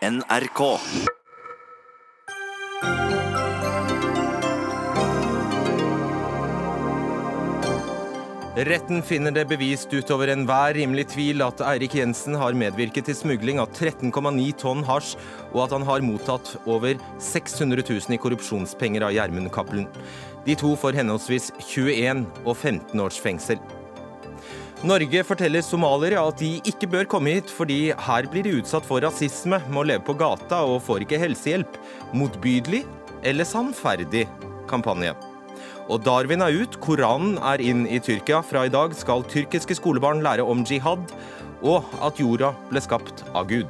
NRK. Retten finner det bevist utover enhver rimelig tvil at Eirik Jensen har medvirket til smugling av 13,9 tonn hasj, og at han har mottatt over 600 000 i korrupsjonspenger av Gjermund Cappelen. De to får henholdsvis 21 og 15 års fengsel. Norge forteller somaliere at de ikke bør komme hit, fordi her blir de utsatt for rasisme, må leve på gata og får ikke helsehjelp. Motbydelig eller sannferdig kampanje. Og Darwin er ut, Koranen er inn i Tyrkia. Fra i dag skal tyrkiske skolebarn lære om jihad, og at jorda ble skapt av Gud.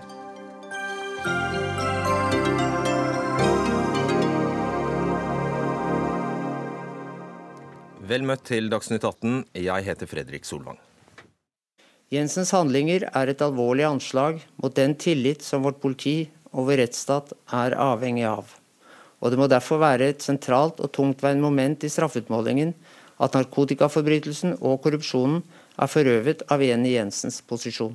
Vel møtt til Dagsnytt 18. Jeg heter Fredrik Solvang. Jensens handlinger er et alvorlig anslag mot den tillit som vårt politi og vår rettsstat er avhengig av. Og det må derfor være et sentralt og tungtveiende moment i straffeutmålingen at narkotikaforbrytelsen og korrupsjonen er forøvet av en i Jensens posisjon.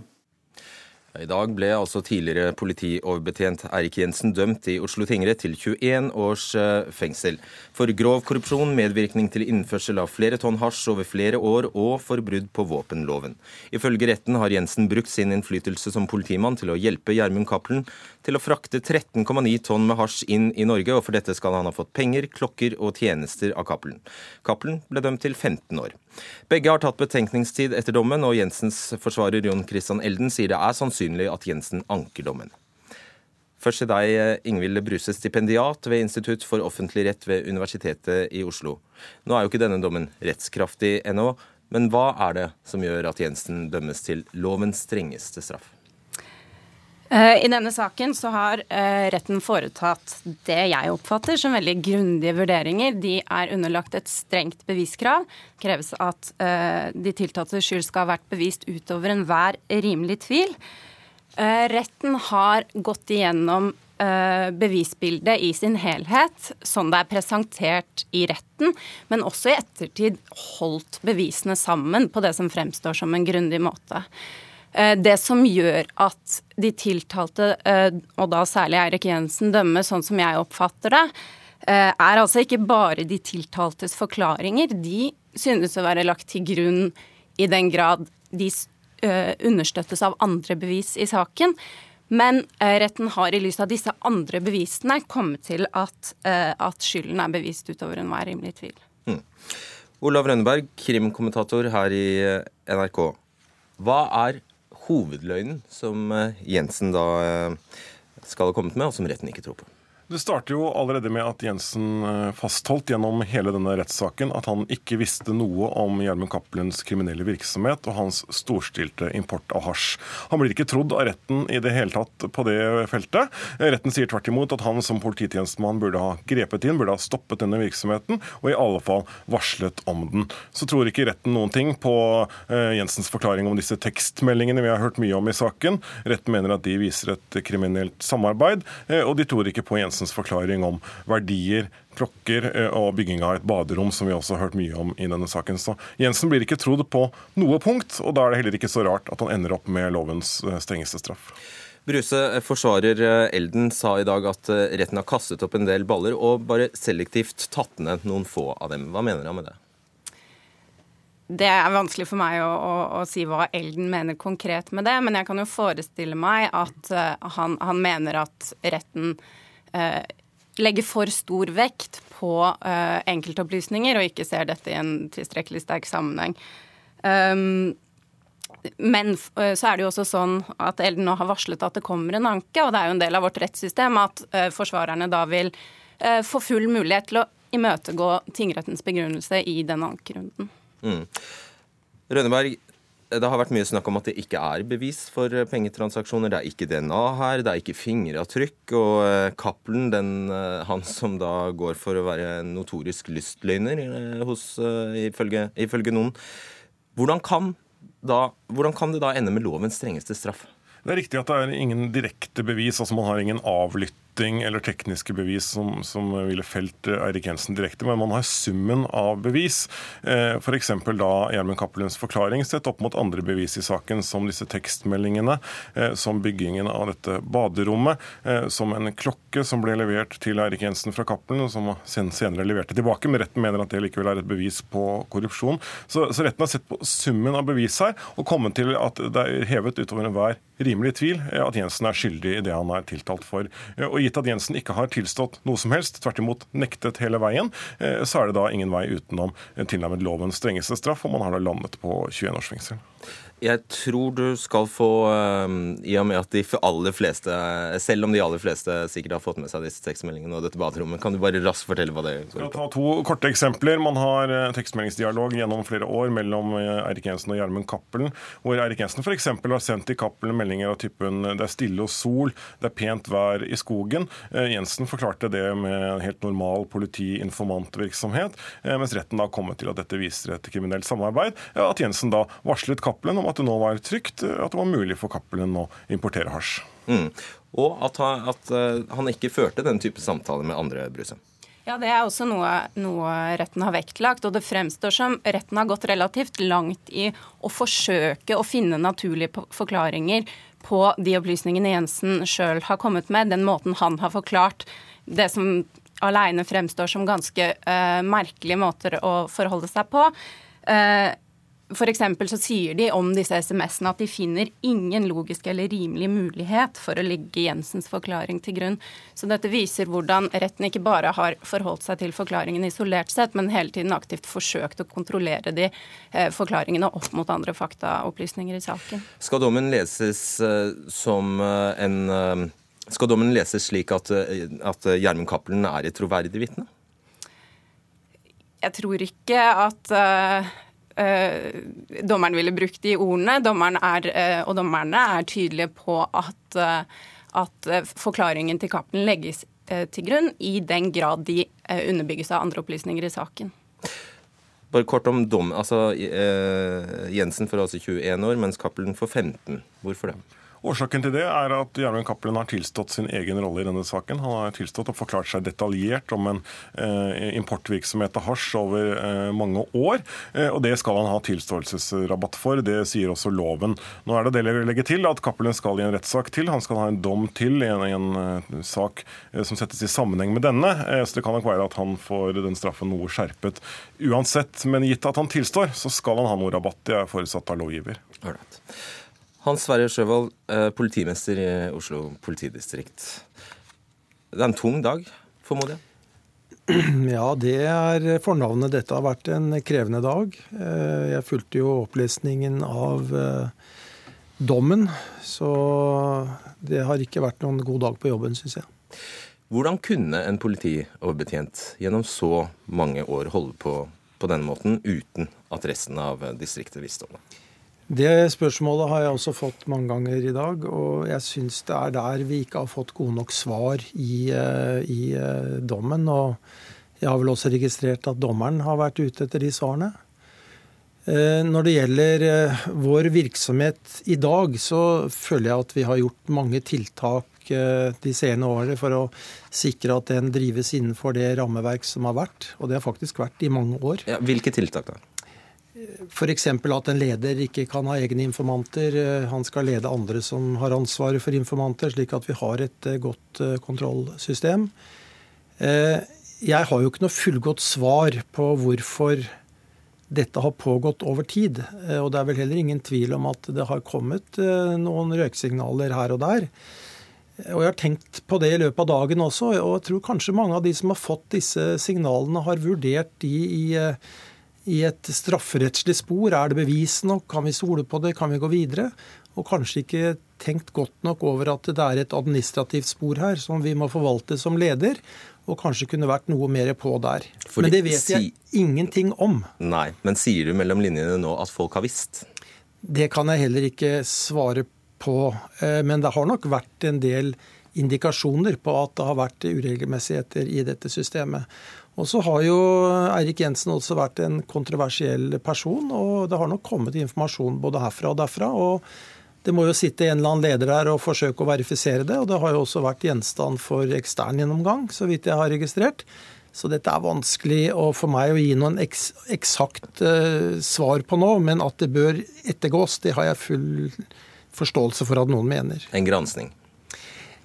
I dag ble altså tidligere politioverbetjent Eirik Jensen dømt i Oslo tingrett til 21 års eh, fengsel for grov korrupsjon, medvirkning til innførsel av flere tonn hasj over flere år og for brudd på våpenloven. Ifølge retten har Jensen brukt sin innflytelse som politimann til å hjelpe Gjermund Cappelen til å frakte 13,9 tonn med hasj inn i Norge, og for dette skal han ha fått penger, klokker og tjenester av Cappelen. Cappelen ble dømt til 15 år. Begge har tatt betenkningstid etter dommen, og Jensens forsvarer Jon Christian Elden sier det er sannsynlig at Jensen anker dommen. Først til deg, Ingvild Bruse, stipendiat ved Institutt for offentlig rett ved Universitetet i Oslo. Nå er jo ikke denne dommen rettskraftig ennå, men hva er det som gjør at Jensen dømmes til lovens strengeste straff? Eh, I denne saken så har eh, retten foretatt det jeg oppfatter som veldig grundige vurderinger. De er underlagt et strengt beviskrav. Det kreves at eh, de tiltaltes skyld skal ha vært bevist utover enhver rimelig tvil. Retten har gått igjennom bevisbildet i sin helhet, sånn det er presentert i retten, men også i ettertid holdt bevisene sammen på det som fremstår som en grundig måte. Eh, det som gjør at de tiltalte, eh, og da særlig Eirik Jensen, dømmes sånn som jeg oppfatter det, eh, er altså ikke bare de tiltaltes forklaringer. De synes å være lagt til grunn i den grad de understøttes av andre bevis i saken. Men retten har i lys av disse andre bevisene kommet til at, at skylden er bevist utover enhver rimelig tvil. Mm. Olav Rønneberg, krimkommentator her i NRK. Hva er hovedløgnen som eh, Jensen da eh, skal ha kommet med, og som retten ikke tror på. Det starter jo allerede med at Jensen eh, fastholdt gjennom hele denne rettssaken at han ikke visste noe om Gjermund Cappelens kriminelle virksomhet og hans storstilte import av hasj. Han blir ikke trodd av retten i det hele tatt på det feltet. Retten sier tvert imot at han som polititjenestemann burde ha grepet inn, burde ha stoppet denne virksomheten, og i alle fall varslet om den. Så tror ikke retten noen ting på eh, Jensens forklaring om disse tekstmeldingene vi har hørt mye om i saken. Retten mener at de viser et kriminelt samarbeid, eh, og de tror ikke på Jensen Jensens forklaring om verdier, klokker eh, og bygging av et baderom, som vi også har hørt mye om i denne saken. Så Jensen blir ikke trodd på noe punkt, og da er det heller ikke så rart at han ender opp med lovens eh, strengeste straff. Bruse, eh, forsvarer Elden, sa i dag at retten har kastet opp en del baller og bare selektivt tatt ned noen få av dem. Hva mener han med det? Det er vanskelig for meg å, å, å, si hva Elden mener konkret med det, men jeg kan jo forestille meg at han, han, mener at retten Eh, legger for stor vekt på uh, enkeltopplysninger og ikke ser dette i en tilstrekkelig sterk sammenheng. Um, men uh, så er det jo også sånn at Elden nå har varslet at det kommer en anke, og det er jo en del av vårt rettssystem at forsvarerne da vil få full mulighet til å imøtegå tingrettens begrunnelse i den ankerunden. Mm. Rønneberg, det har vært mye snakk om at det ikke er bevis for eh, pengetransaksjoner. Det er ikke DNA her, det er ikke fingeravtrykk. Og eh, Cappelen, eh, han som da går for å være notorisk lystløgner, hos, ifølge, ifølge noen. Hvordan kan, da, hvordan kan det da ende med lovens strengeste straff? Det er riktig at det er ingen direkte bevis. altså Man har ingen avlytt spytting eller tekniske bevis som, som ville felt Eirik Jensen direkte, men man har summen av bevis. Eh, F.eks. da Gjermund Cappelens forklaring sett opp mot andre bevis i saken, som disse tekstmeldingene, eh, som byggingen av dette baderommet, eh, som en klokke som ble levert til Eirik Jensen fra Cappelen, som senere leverte tilbake, men retten mener at det likevel er et bevis på korrupsjon. Så, så retten har sett på summen av bevis her og kommet til at det er hevet utover enhver rimelig tvil at Jensen er skyldig i det han er tiltalt for. Og gitt at Jensen ikke har tilstått noe som helst, tvert imot nektet hele veien, så er det da ingen vei utenom tilnærmet lovens strengeste straff, og man har da landet på 21 års fengsel. Jeg tror du skal få, um, i og med at de aller fleste, selv om de aller fleste sikkert har fått med seg disse tekstmeldingene og dette baderommet, kan du bare raskt fortelle hva det går på? Ta to korte eksempler. Man har eh, tekstmeldingsdialog gjennom flere år mellom eh, Eirik Jensen og Gjermund Cappelen, hvor Eirik Jensen f.eks. har sendt til Cappelen meldinger av typen 'det er stille og sol', 'det er pent vær i skogen'. Jensen forklarte det med helt normal politi-informantvirksomhet, mens retten da kom til at dette viser et kriminelt samarbeid. At Jensen da varslet Cappelen om at det nå var trygt, at det var mulig for Cappelen å importere hasj. Mm. Og at han, at eh, han, ikke førte den type samtaler med andre Bruse. Ja, Det er også noe, noe, retten har vektlagt. Og det fremstår som retten har gått relativt langt i å forsøke å finne naturlige forklaringer på de opplysningene Jensen sjøl har kommet med, den måten han har forklart det som alene fremstår som ganske uh, merkelige måter å forholde seg på. Uh, F.eks. så sier de om disse SMS-ene at de finner ingen logisk eller rimelig mulighet for å legge Jensens forklaring til grunn. Så dette viser hvordan retten ikke bare har forholdt seg til forklaringen isolert sett, men hele tiden aktivt forsøkt å kontrollere de eh, forklaringene opp mot andre faktaopplysninger i saken. Skal dommen leses eh, som eh, en Skal dommen leses slik at, at Gjermund Cappelen er et troverdig vitne? Jeg tror ikke at uh, dommeren ville brukt de ordene. Dommeren er, eh, og dommerne er tydelige på at, uh, at forklaringen til Cappelen legges til grunn i den grad de underbygges av andre opplysninger i saken. Bare kort om dom. Altså, Jensen får altså 21 år, mens Cappelen får 15. Hvorfor det? Årsaken til det er at Gjermund Cappelen har tilstått sin egen rolle i denne saken. Han har tilstått og forklart seg detaljert om en eh, importvirksomhet av hasj over eh, mange år. Eh, og det skal han ha tilståelsesrabatt for. Det sier også loven. Nå er det det å legge til at Cappelen skal i en rettssak til. Han skal ha en dom til i en, en, en eh, sak eh, som settes i sammenheng med denne. Eh, så det kan nok være at han får den straffen noe skjerpet uansett. Men gitt at han tilstår, så skal han ha noe rabatt. Det er forutsatt av lovgiver. Alright. Hans Sverre Sjøvold, eh, politimester i Oslo politidistrikt. Det er en tung dag, formoder jeg? Ja, det er fornavnet. Dette har vært en krevende dag. Eh, jeg fulgte jo opplesningen av eh, dommen, så det har ikke vært noen god dag på jobben, syns jeg. Hvordan kunne en politioverbetjent gjennom så mange år holde på på denne måten uten at resten av distriktet visste om det? Det spørsmålet har jeg også fått mange ganger i dag, og jeg syns det er der vi ikke har fått gode nok svar i, eh, i eh, dommen. Og jeg har vel også registrert at dommeren har vært ute etter de svarene. Eh, når det gjelder vår virksomhet i dag, så føler jeg at vi har gjort mange tiltak de senere årene for å sikre at den drives innenfor det rammeverk som har vært. Og det har faktisk vært i mange år. Ja, hvilke tiltak da? F.eks. at en leder ikke kan ha egne informanter. Eh, han skal lede andre som har ansvaret for informanter, slik at vi har et eh, godt eh, kontrollsystem. Jeg har jo ikke noe fullgodt svar på hvorfor dette har pågått over tid. Og det er vel heller ingen tvil om at det har kommet noen røyksignaler her og der. Og jeg har tenkt på det i løpet av dagen også, og jeg tror kanskje mange av de som har fått disse signalene, har vurdert de i i et strafferettslig spor. Er det bevis nok? Kan vi stole på det? Kan vi gå videre? Og kanskje ikke tenkt godt nok over at det er et administrativt spor her som vi må forvalte som leder, og kanskje kunne vært noe mer på der. Fordi, men det vet jeg ingenting om. Nei, Men sier du mellom linjene nå at folk har visst? Det kan jeg heller ikke svare på. Eh, men det har nok vært en del indikasjoner på at det har vært uregelmessigheter i dette systemet. Og så har jo Eirik Jensen også vært en kontroversiell person, og det har nok kommet informasjon både herfra og derfra. Og Det må jo sitte en eller annen leder der og forsøke å verifisere det. Og det har jo også vært gjenstand for ekstern gjennomgang, så vidt jeg har registrert. Så dette er vanskelig for meg å gi noen eks, eksakt uh, svar på nå. Men at det bør ettergås, det har jeg full forståelse for at noen mener. En gransking?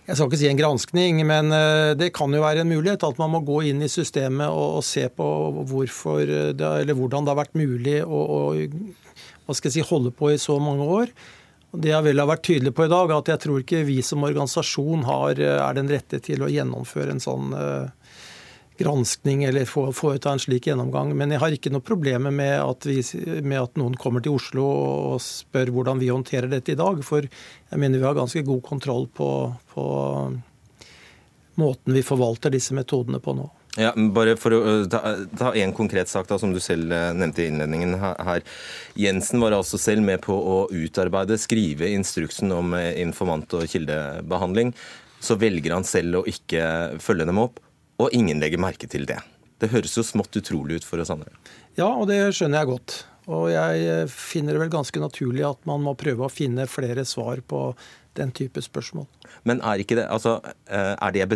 Jeg skal ikke si en granskning, men uh, det kan jo være en mulighet at man må gå inn i systemet og, og se på hvorfor det, eller hvordan det har vært mulig å, å si, holde på i så mange år. Det jeg vel har vært tydelig på i dag, at jeg tror ikke vi som organisasjon har, eh, er den rette til å gjennomføre en sånn uh, granskning eller foreta en slik gjennomgang. Men jeg har ikke noe problemer med at, vi, med at noen kommer til Oslo og spør hvordan vi håndterer dette i dag. For jeg mener vi har ganske god kontroll på, på måten vi forvalter disse metodene på nå. Ja, bare for å ta en konkret sak da, som du selv nevnte i innledningen her. Jensen var altså selv med på å utarbeide, skrive instruksen om informant- og kildebehandling. Så velger han selv å ikke følge dem opp, og ingen legger merke til det. Det høres jo smått utrolig ut for oss andre. Ja, og det skjønner jeg godt. Og jeg finner det vel ganske naturlig at man må prøve å finne flere svar på den type spørsmål. Men er ikke det Altså, er det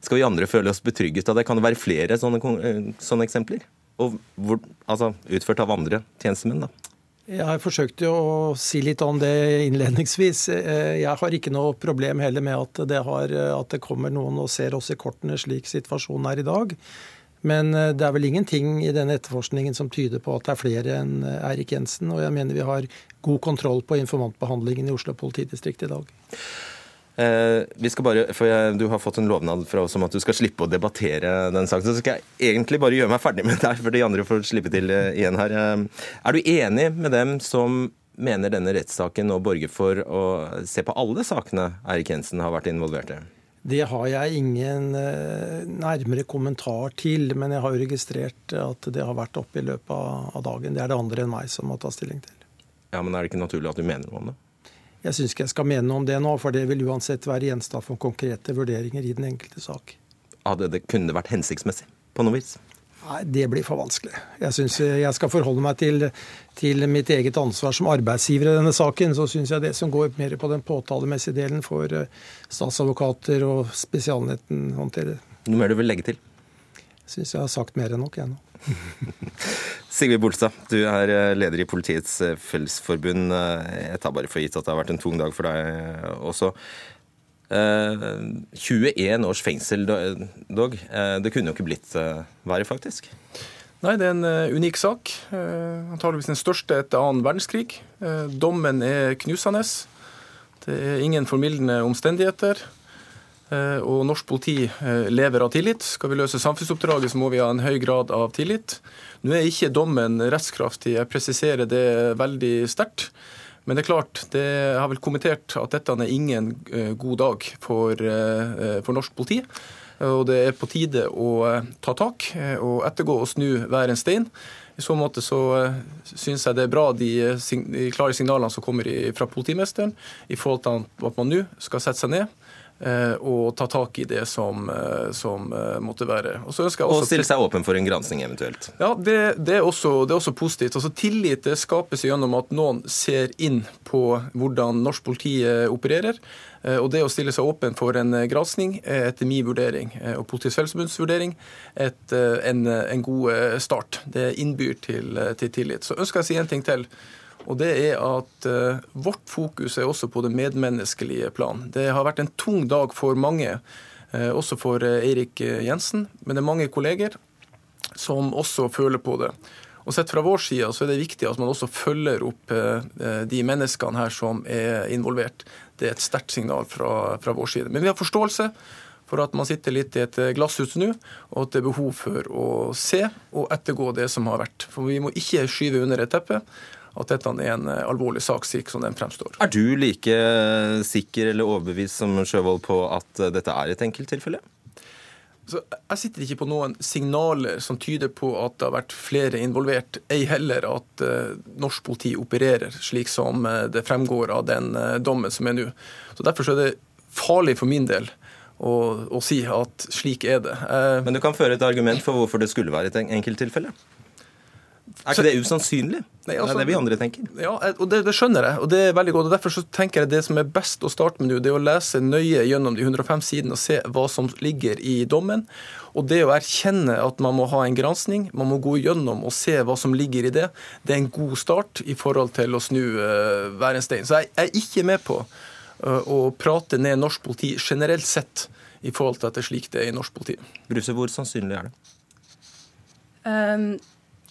skal vi andre føle oss betrygget av det? Kan det være flere sånne, eh, sånne eksempler? Og hvor, altså, utført av andre tjenestemenn, da? Jeg forsøkte å si litt om det innledningsvis. Eh, jeg har ikke noe problem heller med at det, har, at det kommer noen og ser oss i kortene slik situasjonen er i dag. Men eh, det er vel ingenting i denne etterforskningen som tyder på at det er flere enn Eirik Jensen. Og jeg mener vi har god kontroll på informantbehandlingen i Oslo politidistrikt i dag. Eh, vi skal bare, for jeg, Du har fått en lovnad fra oss om at du skal slippe å debattere den saken. Så skal jeg egentlig bare gjøre meg ferdig med deg, for de andre får slippe til eh, igjen her. Eh, er du enig med dem som mener denne rettssaken nå borger for å se på alle sakene Eirik Jensen har vært involvert i? Det har jeg ingen nærmere kommentar til, men jeg har jo registrert at det har vært oppe i løpet av dagen. Det er det andre enn meg som må ta stilling til. Ja, Men er det ikke naturlig at du mener noe om det? Jeg syns ikke jeg skal mene noe om det nå, for det vil uansett være gjenstand for konkrete vurderinger i den enkelte sak. Hadde det kunne vært hensiktsmessig på noe vis? Nei, det blir for vanskelig. Jeg syns jeg skal forholde meg til, til, mitt eget ansvar som arbeidsgiver i denne saken. Så syns jeg det som går mer på den påtalemessige delen, for eh, statsadvokater og Spesialenheten håndtere. Noe mer du vil legge til? Syns jeg har sagt mer enn nok, jeg nå. Sigrid Bolstad, du er eh, leder i Politiets eh, Fellesforbund. Eh, jeg tar bare for gitt at det har vært en tung dag for deg også. 21 års fengsel, Dog. Det kunne jo ikke blitt verre, faktisk? Nei, det er en unik sak. Antageligvis den største etter annen verdenskrig. Dommen er knusende. Det er ingen formildende omstendigheter. Eh, og norsk politi eh, lever av tillit. Skal vi løse samfunnsoppdraget, så må vi ha en høy grad av tillit. Nå er ikke dommen rettskraftig, jeg presiserer det veldig sterkt. Men det er klart, det har vel kommentert at dette er ingen eh, god dag for, for norsk politi. Og det er på tide å ta tak og ettergå og snu hver en stein. I så måte så syns jeg det er bra de, klare signalene som kommer fra politimesteren i forhold til at man nå skal sette seg ned og ta tak i det som, eh, som eh, måtte være. Og, og stille seg åpen for en gransking eventuelt? Ja, det, det, er også, det, er også, positivt. Altså, tillit skapes gjennom at noen ser inn på hvordan norsk politi opererer. Og det å stille seg åpen for en gransking er etter min vurdering og Politiets Fellesforbunds vurdering et, en, en, god start. Det innbyr til, til tillit. Så ønsker jeg å si en ting til. Og det er at uh, Vårt fokus er også på det medmenneskelige plan. Det har vært en tung dag for mange, uh, også for uh, Eirik Jensen. Men det er mange kolleger som også føler på det. Og Sett fra vår side så er det viktig at man også følger opp de menneskene her som er involvert. Det er et sterkt signal fra, fra vår side. Men vi har forståelse for at man sitter litt i et glasshus nå, og at det er behov for å se og ettergå det som har vært. For vi må ikke skyve under et teppe at dette er en eh, alvorlig sak, slik som den fremstår. Er du like sikker eller overbevist som Sjøvold på at eh, dette er et enkelttilfelle? Så jeg sitter ikke på noen signaler som tyder på at det har vært flere involvert, ei heller at uh, norsk politi opererer slik som uh, det fremgår av den uh, dommen som er nå. Så Derfor er det farlig for min del å, å si at slik er det. Men du kan føre et argument for hvorfor det skulle være et enkelttilfelle? Er ikke det usannsynlig? Nei, altså, det er det vi andre tenker. Ja, og det, det, skjønner jeg, og det er veldig godt. og Derfor så tenker jeg det som er best å starte med nå, det er å lese nøye gjennom de 105 sidene og se hva som ligger i dommen. Og det å erkjenne at man må ha en gransking, man må gå gjennom og se hva som ligger i det, det er en god start i forhold til å snu uh, hver en stein. Så jeg, jeg er ikke med på uh, å prate ned norsk politi generelt sett i forhold til at det er slik det er i norsk politi. Bruse, hvor sannsynlig er det? Um,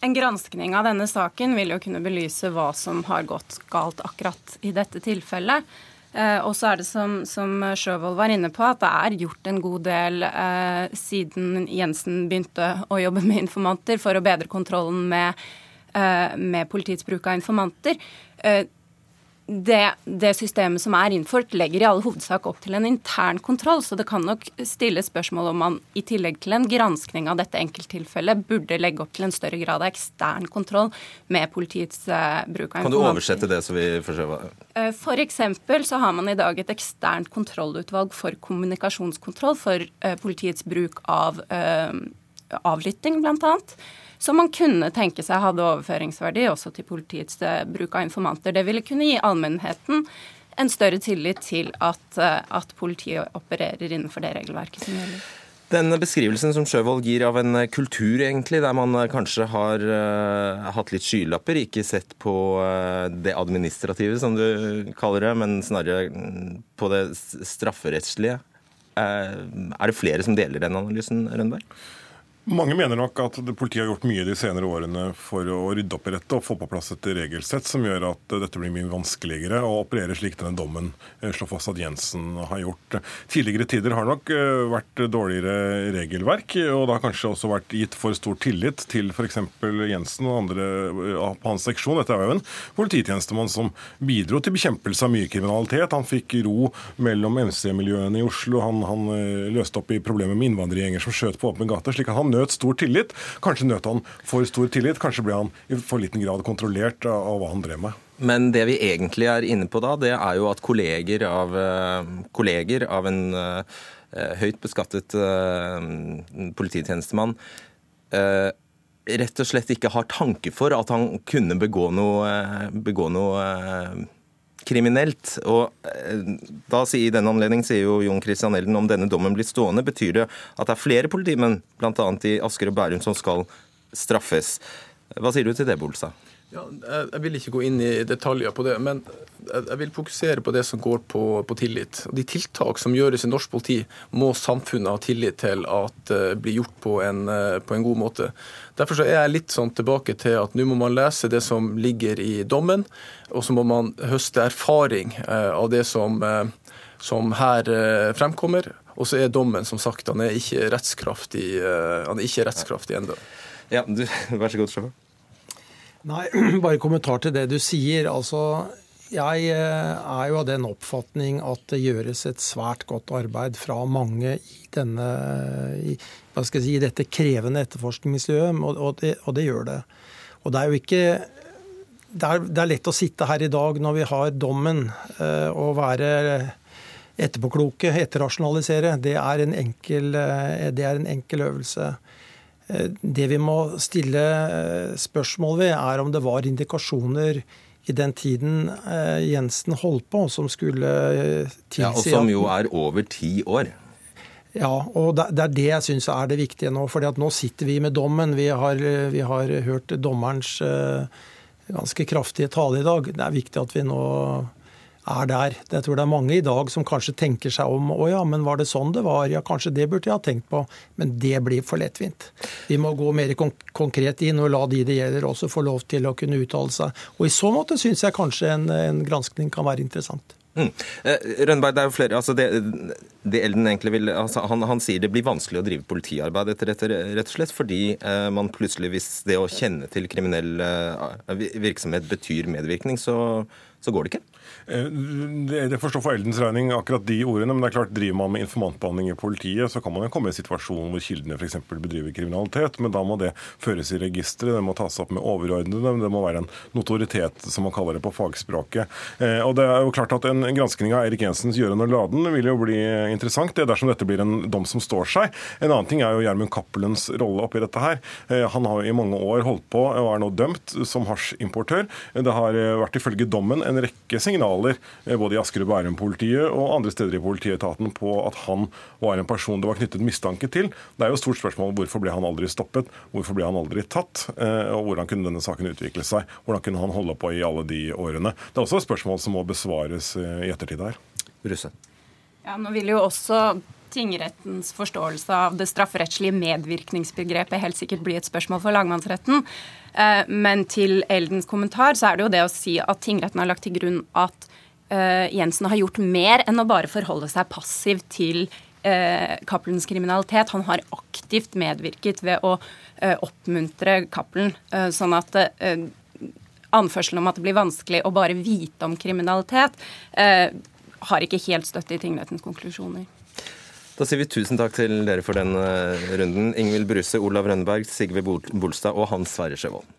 en granskning av denne saken vil jo kunne belyse hva som har gått galt akkurat i dette tilfellet. Eh, og så er det som, som Sjøvold var inne på, at det er gjort en god del eh, siden Jensen begynte å jobbe med informanter for å bedre kontrollen med, eh, med politiets bruk av informanter. Eh, det, det, systemet som er innført, legger i all hovedsak opp til en intern kontroll. Så det kan nok stilles spørsmål om man i tillegg til en granskning av dette enkelttilfellet burde legge opp til en større grad av ekstern kontroll med politiets uh, bruk av informasjon. Kan du oversette det så vi forsøker? uh, For eksempel så har man i dag et eksternt kontrollutvalg for kommunikasjonskontroll for uh, politiets bruk av avlytting, blant annet som man kunne tenke seg hadde overføringsverdi også til politiets eh, bruk av informanter. Det ville kunne gi allmennheten en større tillit til at, eh, at politiet opererer innenfor det regelverket som gjelder. Den beskrivelsen som Sjøvold gir av en kultur, egentlig, der man kanskje har uh, hatt litt skylapper, ikke sett på uh, det administrative, som du kaller det, men snarere på det strafferettslige. Uh, er det flere som deler den analysen, Rønberg? Mange mener nok at politiet har gjort mye de senere årene for å rydde opp i dette og få på plass et regelsett som gjør at dette blir mye vanskeligere å operere slik denne dommen eh, slår fast at Jensen har gjort. Tidligere tider har nok eh, vært dårligere regelverk, og det har kanskje også vært gitt for stor tillit til f.eks. Jensen og andre eh, på hans seksjon. Dette er jo en polititjenestemann som bidro til bekjempelse av mye kriminalitet. Han fikk ro mellom MC-miljøene i Oslo, han, han løste opp i problemer med innvandrergjenger som skjøt på åpen gate. slik at han nøt stor tillit. Kanskje nøt han for stor tillit. Kanskje ble han i for liten grad kontrollert av hva han drev med. Men det vi egentlig er inne på da, det er jo at kolleger av, eh, kolleger av en uh, høyt beskattet uh, polititjenestemann rett og slett ikke har tanke for at han kunne begå noe, begå noe kriminelt. Og eh, da I denne anledning sier jo Jon Christian Elden om denne dommen blir stående, betyr det at det er flere politimenn, bl.a. i Asker og Bærum, som skal straffes. Hva sier du til det, Bolstad? Ja, jeg vil ikke gå inn i detaljer på det, men jeg vil fokusere på det som går på, på tillit. De tiltak som gjøres i norsk politi, må samfunnet ha tillit til at uh, blir gjort på en, uh, på en, god måte. Derfor er jeg litt sånn tilbake til at nå må man lese det som ligger i dommen, og så må man høste erfaring uh, av det som, som her fremkommer. Og så er dommen som sagt, han er ikke rettskraftig, han er rettskraftig ennå. Ja, vær så god, sjåfør. Nei, bare kommentar til det du sier. Altså, jeg eh, er jo av den oppfatning at det gjøres et svært godt arbeid fra mange i, denne, i, si, dette krevende etterforskningsmiljøet, og, og, det, og det gjør det. Og det er jo ikke det er, det er, lett å sitte her i dag når vi har dommen, eh, og være etterpåkloke, etterrasjonalisere. Det er en enkel, eh, det er en enkel øvelse. Eh, det vi må stille eh, spørsmål ved, er om det var indikasjoner i den tiden eh, Jensen holdt på, som skulle tilsi Ja, Og som jo er over ti år. Ja, og det er det jeg syns er det viktige nå. For nå sitter vi med dommen. Vi har, vi har hørt dommerens ganske kraftige tale i dag. Det er viktig at vi nå er der. Jeg tror det er mange i dag som kanskje tenker seg om å ja, men var det sånn det var? Ja, kanskje det burde jeg ha tenkt på. Men det blir for lettvint. Vi må gå mer konkret inn og la de det gjelder også få lov til å kunne uttale seg. Og i så måte syns jeg kanskje en, en granskning kan være interessant. Mm. Eh, Rønberg, det er jo flere, altså det, det Elden egentlig vil, altså han, han, sier det blir vanskelig å drive politiarbeid etter dette, rett og slett fordi eh, man plutselig, hvis det å kjenne til kriminell eh, virksomhet betyr medvirkning, så, så går det ikke? Eh, det får for Eldens regning, akkurat de ordene. Men det er klart, driver man med informantbehandling i politiet, så kan man jo komme i en situasjon hvor kildene f.eks. bedriver kriminalitet. Men da må det føres i registeret, det må tas opp med overordnede. Det må være en notoritet, som man kaller det på fagspråket. Eh, og det er jo klart at En granskning av Erik Jensens Gjøren og Laden vil jo bli interessant, det dersom dette blir en dom som står seg. En annen ting er jo Gjermund Cappelens rolle oppi dette her. Eh, han har jo i mange år holdt på og er nå dømt som hasjimportør. Det har vært ifølge dommen en rekke signaler Eh, både i Asker og Bærum-politiet og andre steder i politietaten på at han var en person det var knyttet mistanke til. Det er jo et stort spørsmål hvorfor ble han aldri stoppet, hvorfor ble han aldri tatt, eh, og hvordan kunne denne saken utvikle seg? Hvordan kunne han holde på i alle de årene? Det er også et spørsmål som må besvares eh, i ettertid her. Russe. Ja, nå vil jo også tingrettens forståelse av det strafferettslige medvirkningsbegrepet helt sikkert bli et spørsmål for lagmannsretten. Men til Eldens kommentar så er det jo det å si at tingretten har lagt til grunn at Jensen har gjort mer enn å bare forholde seg passiv til uh, Cappelens kriminalitet. Han har aktivt medvirket ved å uh, oppmuntre Cappelen, sånn at anførselen om at det blir vanskelig å bare vite om kriminalitet, har ikke helt støtte i tingrettens konklusjoner. Da sier vi tusen takk til dere for den runden. Ingvild Bruse, Olav Rønneberg, Sigve Bolstad og Hans Sverre Sjøvold.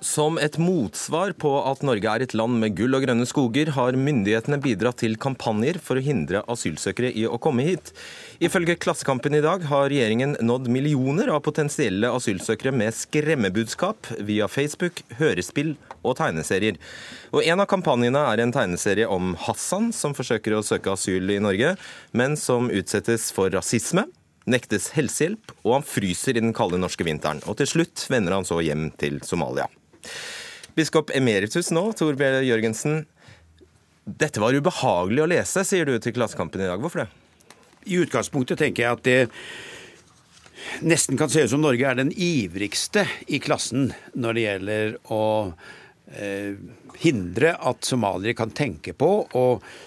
Som et motsvar på at Norge er et land med gull og grønne skoger, har myndighetene bidratt til kampanjer for å hindre asylsøkere i å komme hit. Ifølge Klassekampen i dag har regjeringen nådd millioner av potensielle asylsøkere med skremmebudskap via Facebook, hørespill og tegneserier. Og En av kampanjene er en tegneserie om Hassan, som forsøker å søke asyl i Norge, men som utsettes for rasisme, nektes helsehjelp, og han fryser i den kalde norske vinteren. Og til slutt vender han så hjem til Somalia. Biskop emeritus nå, Tor B. Jørgensen. Dette var ubehagelig å lese, sier du til Klassekampen i dag. Hvorfor det? I utgangspunktet tenker jeg at det nesten kan se ut som Norge er den ivrigste i klassen når det gjelder å eh, hindre at somaliere kan tenke på å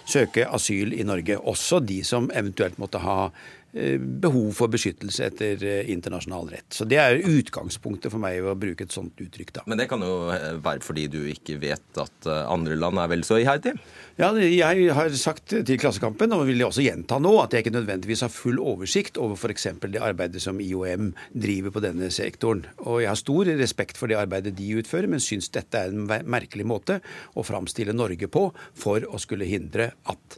søke asyl i Norge. Også de som eventuelt måtte ha behov for beskyttelse etter eh, internasjonal rett. Så Det er utgangspunktet for meg å bruke et sånt uttrykk. da. Men det kan jo eh, være fordi du ikke vet at andre land er vel så iherdige? Ja, jeg har sagt til Klassekampen, og vil jeg også gjenta nå, at jeg ikke nødvendigvis har full oversikt over f.eks. det arbeidet som IOM driver på denne sektoren. Og jeg har stor respekt for det arbeidet de utfører, men syns dette er en merkelig måte å framstille Norge på for å skulle hindre at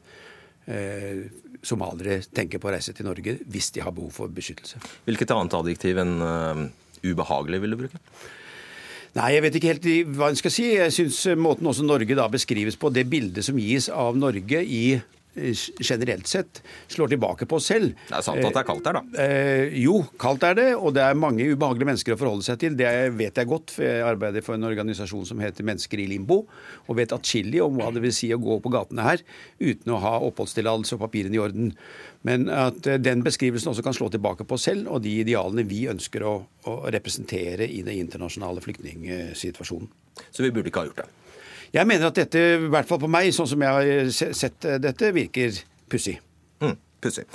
eh, somaliere tenker på å reise til Norge hvis de har behov for beskyttelse. Hvilket annet adjektiv enn uh, ubehagelig vil du bruke? Nei, jeg vet ikke helt hva en skal si. Jeg syns måten også Norge da beskrives på, det bildet som gis av Norge i generelt sett slår tilbake på oss selv. Det er sant at det er kaldt der, da? Eh, jo, kaldt er det. Og det er mange ubehagelige mennesker å forholde seg til. Det vet jeg godt, for jeg arbeider for en organisasjon som heter Mennesker i limbo, og vet atskillig om hva det vil si å gå på gatene her uten å ha oppholdstillatelse og papirene i orden. Men at eh, den beskrivelsen også kan slå tilbake på oss selv og de idealene vi ønsker å, å representere i den internasjonale flyktningsituasjonen. Så vi burde ikke ha gjort det? Jeg mener at dette, i hvert fall på meg, sånn som jeg har sett dette, virker pussig. Mm, pussig.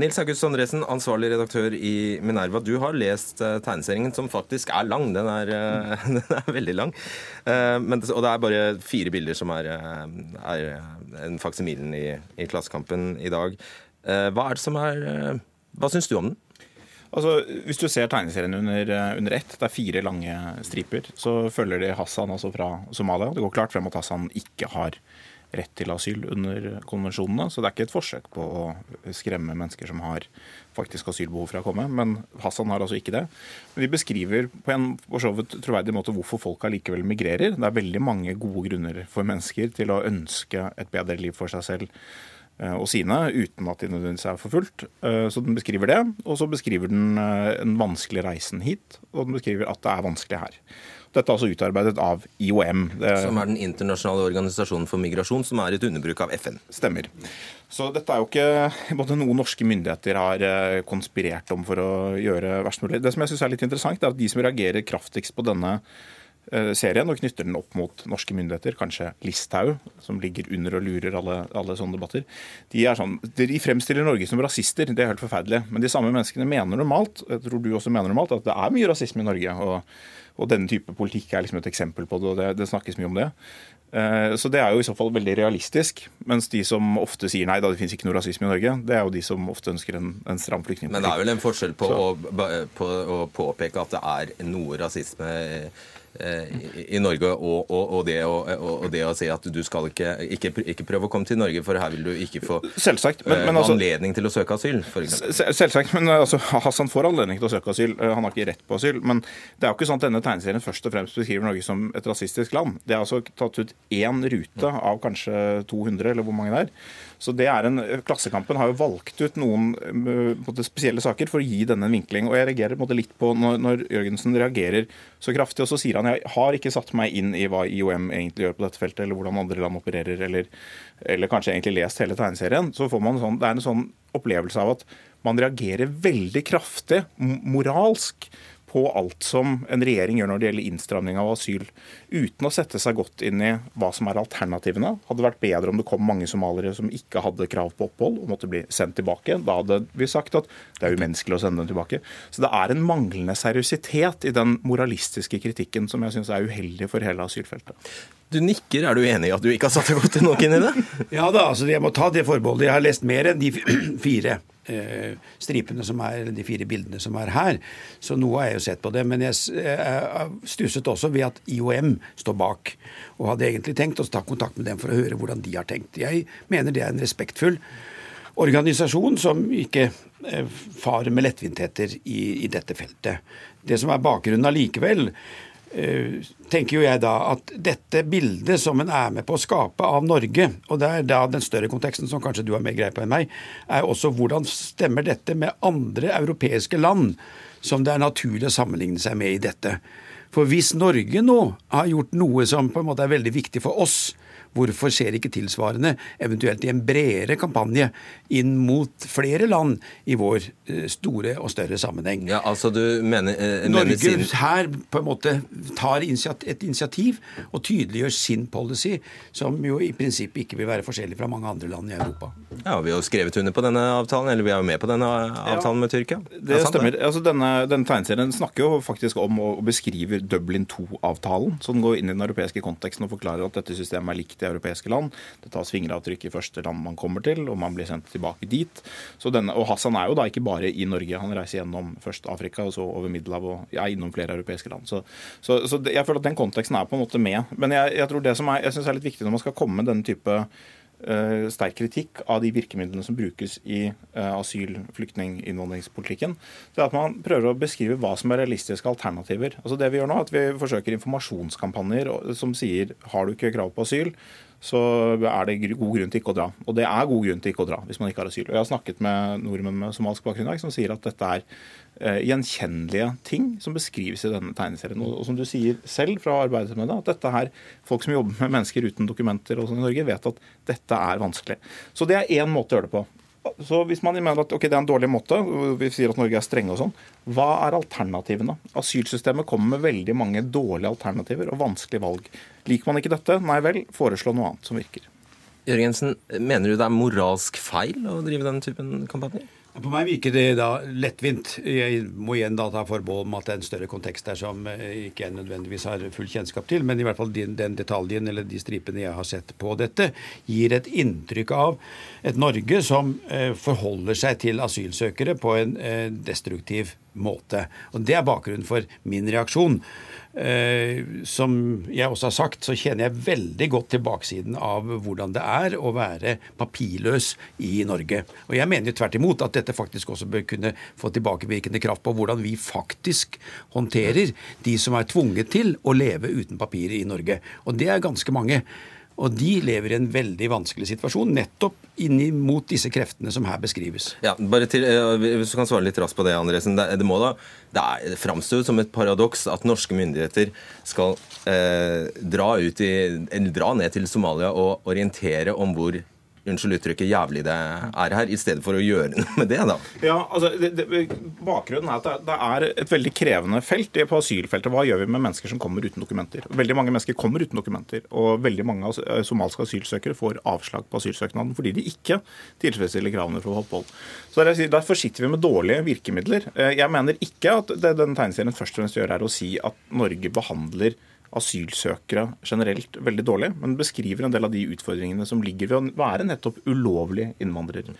Nils August Andresen, ansvarlig redaktør i Minerva. Du har lest uh, tegneserien, som faktisk er lang. Den er, mm. den er veldig lang. Men, og det er bare fire bilder som er, er en faksimilen i, i Klassekampen i dag. hva er det som er Hva syns du om den? Altså, hvis du ser tegneserien under, eh, under, ett, det er fire lange striper, så følger de Hassan altså fra Somalia. Det går klart frem at Hassan ikke har rett til asyl under konvensjonene. Så det er ikke et forsøk på å skremme mennesker som har faktisk asylbehov for å komme. Men Hassan har altså ikke det. Men de beskriver på en for så vidt troverdig måte hvorfor folk allikevel migrerer. Det er veldig mange gode grunner for mennesker til å ønske et bedre liv for seg selv og sine, uten at de nødvendigvis er forfulgt. Eh, så den beskriver det. Og så beskriver den den en vanskelig reisen hit, og den beskriver at det er vanskelig her. Dette er altså utarbeidet av IOM. Som er den internasjonale organisasjonen for migrasjon, som er et underbruk av FN. Stemmer. Så dette er jo ikke noe norske myndigheter har konspirert om for å gjøre verst mulig. Det som jeg syns er litt interessant, er at de som reagerer kraftigst på denne eh, serien og knytter den opp mot norske myndigheter, kanskje Listhaug, som ligger under og lurer alle, alle sånne debatter. De, er sånn, de fremstiller Norge som rasister, det er helt forferdelig. Men de samme menneskene mener normalt, jeg tror du også mener normalt, at det er mye rasisme i Norge. og og denne type politikk er liksom et eksempel på det, og det, det snakkes mye om det. Eh, så det er jo i så fall veldig realistisk. Mens de som ofte sier nei, da det finnes ikke noe rasisme i Norge, det er jo de som ofte ønsker en, en stram flyktningpolitikk. Men det er vel en forskjell på å, på å, påpeke at det er noe rasisme Eh, i Norge, og, og, og, det og, det å, si at du skal ikke, ikke, ikke, prøve å komme til Norge, for her vil du ikke få selvsagt, men, men altså, anledning til å søke asyl, f.eks. Selvsagt, men altså, Hassan får anledning til å søke asyl. Eh, han har ikke rett på asyl. Men det er jo ikke sånn at denne tegneserien først og fremst beskriver Norge som et rasistisk land. Det er altså tatt ut én rute av kanskje 200, eller hvor mange det er. Så det er en, Klassekampen har jo valgt ut noen måte, spesielle saker for å gi denne en vinkling. og Jeg reagerer måte, litt på når, når Jørgensen reagerer så kraftig, og så sier han jeg har ikke satt meg inn i hva IOM egentlig gjør på dette feltet, eller hvordan andre land opererer, eller, eller kanskje egentlig lest hele tegneserien. Så får man sånn, det er en sånn opplevelse av at man reagerer veldig kraftig moralsk på alt som en regjering gjør når det gjelder innstramning av asyl, uten å sette seg godt inn i hva som er alternativene. Hadde det vært bedre om det kom mange somaliere som ikke hadde krav på opphold og måtte bli sendt tilbake. Da hadde vi sagt at det er umenneskelig å sende dem tilbake. Så det er en manglende seriøsitet i den moralistiske kritikken som jeg syns er uheldig for hele asylfeltet. Du nikker. Er du enig i at du ikke har satt deg godt nok inn i det? ja da, altså jeg må ta det forbeholdet. Jeg har lest mer enn de fire eh, stripene som er, de fire bildene som er her. Så noe har jeg jo sett på det. Men jeg, jeg stusset også ved at IOM står bak. Og hadde egentlig tenkt å ta kontakt med dem for å høre hvordan de har tenkt. Jeg mener det er en respektfull organisasjon som ikke eh, farer med lettvintheter i, i dette feltet. Det som er bakgrunnen allikevel, tenker jo jeg da at dette bildet som en er med på å skape av Norge, og det er da den større konteksten som kanskje du har mer greie på enn meg, er også hvordan stemmer dette med andre europeiske land som det er naturlig å sammenligne seg med i dette. For hvis Norge nå har gjort noe som på en måte er veldig viktig for oss, Hvorfor skjer ikke tilsvarende, eventuelt i en bredere kampanje, inn mot flere land i vår eh, store og større sammenheng? Ja, altså du mener... Eh, Norge sin... her på en måte tar et initiativ og tydeliggjør sin policy, som jo i prinsippet ikke vil være forskjellig fra mange andre land i Europa. Ja, Vi har jo skrevet under på denne avtalen, eller vi er jo med på denne avtalen ja, med Tyrkia. Det, det stemmer. Altså, denne, denne tegneserien snakker jo faktisk om å beskrive Dublin 2-avtalen, så den går inn i den europeiske konteksten og forklarer at dette systemet er likt i europeiske land. Det tas fingeravtrykk i første land man kommer til, og man blir sendt tilbake dit. Denne, og Hassan er jo da ikke bare i Norge, han reiser gjennom først Afrika og så over Middelhavet og ja, innom flere europeiske land. Så, så, så, jeg føler at den konteksten er på en måte med. Men jeg, jeg tror det som er, jeg synes er litt viktig når man skal komme med denne type sterk kritikk av de virkemidlene som brukes i uh, asyl-, flyktning-, innvandringspolitikken. Det er at man prøver å beskrive hva som er realistiske alternativer. Altså det Vi gjør nå, er at vi forsøker informasjonskampanjer som sier har du ikke krav på asyl, så er det god grunn til ikke å dra. Og det er god grunn til ikke å dra hvis man ikke har asyl. Og Jeg har snakket med nordmenn med somalisk bakgrunn som sier at dette er eh, gjenkjennelige ting som beskrives i denne tegneserien. Og, og, som du sier selv fra arbeidet med det, at dette her, folk som jobber med mennesker uten dokumenter og sånn i Norge, vet at dette er vanskelig. Så det er én måte å gjøre det på. Så hvis man mener at okay, det er en dårlig måte, vi sier at Norge er strenge og sånn, hva er alternativene? Asylsystemet kommer med veldig mange dårlige alternativer og vanskelige valg. Liker man ikke dette, nei vel, foreslå noe annet som virker. Jørgensen, mener du det er moralsk feil å drive denne typen kampanjer? På meg virker det da lettvint. Jeg må igjen da ta forbehold om at det er en større kontekst der som eh, ikke jeg nødvendigvis har full kjennskap til. Men i hvert fall den, den detaljen eller de stripene jeg har sett på dette, gir et inntrykk av et Norge som eh, forholder seg til asylsøkere på en eh, destruktiv måte. Og Det er bakgrunnen for min reaksjon. Eh, som jeg også har sagt, så kjenner jeg veldig godt til baksiden av hvordan det er å være papirløs i Norge. Og jeg mener jo tvert imot at dette faktisk også bør kunne få tilbakevirkende kraft på hvordan vi faktisk håndterer de som er tvunget til å leve uten papirer i Norge. Og det er ganske mange. Og de lever i en veldig vanskelig situasjon, nettopp mot disse kreftene som her beskrives. Ja, bare til, eh, Hvis du kan svare litt raskt på det, Andresen. Det, det, må da, det, er, framstår som et paradoks at norske myndigheter skal eh, dra, i, dra ned til Somalia og orientere om hvor unnskyld uttrykket, jævlig det er her, i stedet for å gjøre noe med det, da? Ja, altså, det, det, Bakgrunnen er at det, er et veldig krevende felt på asylfeltet. Hva gjør vi med mennesker som kommer uten dokumenter? Veldig mange mennesker kommer uten dokumenter, og veldig mange somaliske somalske asylsøkere får avslag på asylsøknaden fordi de ikke tilfredsstiller kravene for opphold. Så Derfor sitter vi med dårlige virkemidler. Eh, jeg mener ikke at det den tegneserien først og fremst gjør, er å si at Norge behandler asylsøkere generelt veldig dårlig, men beskriver en del av de utfordringene som ligger ved å være nettopp ulovlig innvandrer.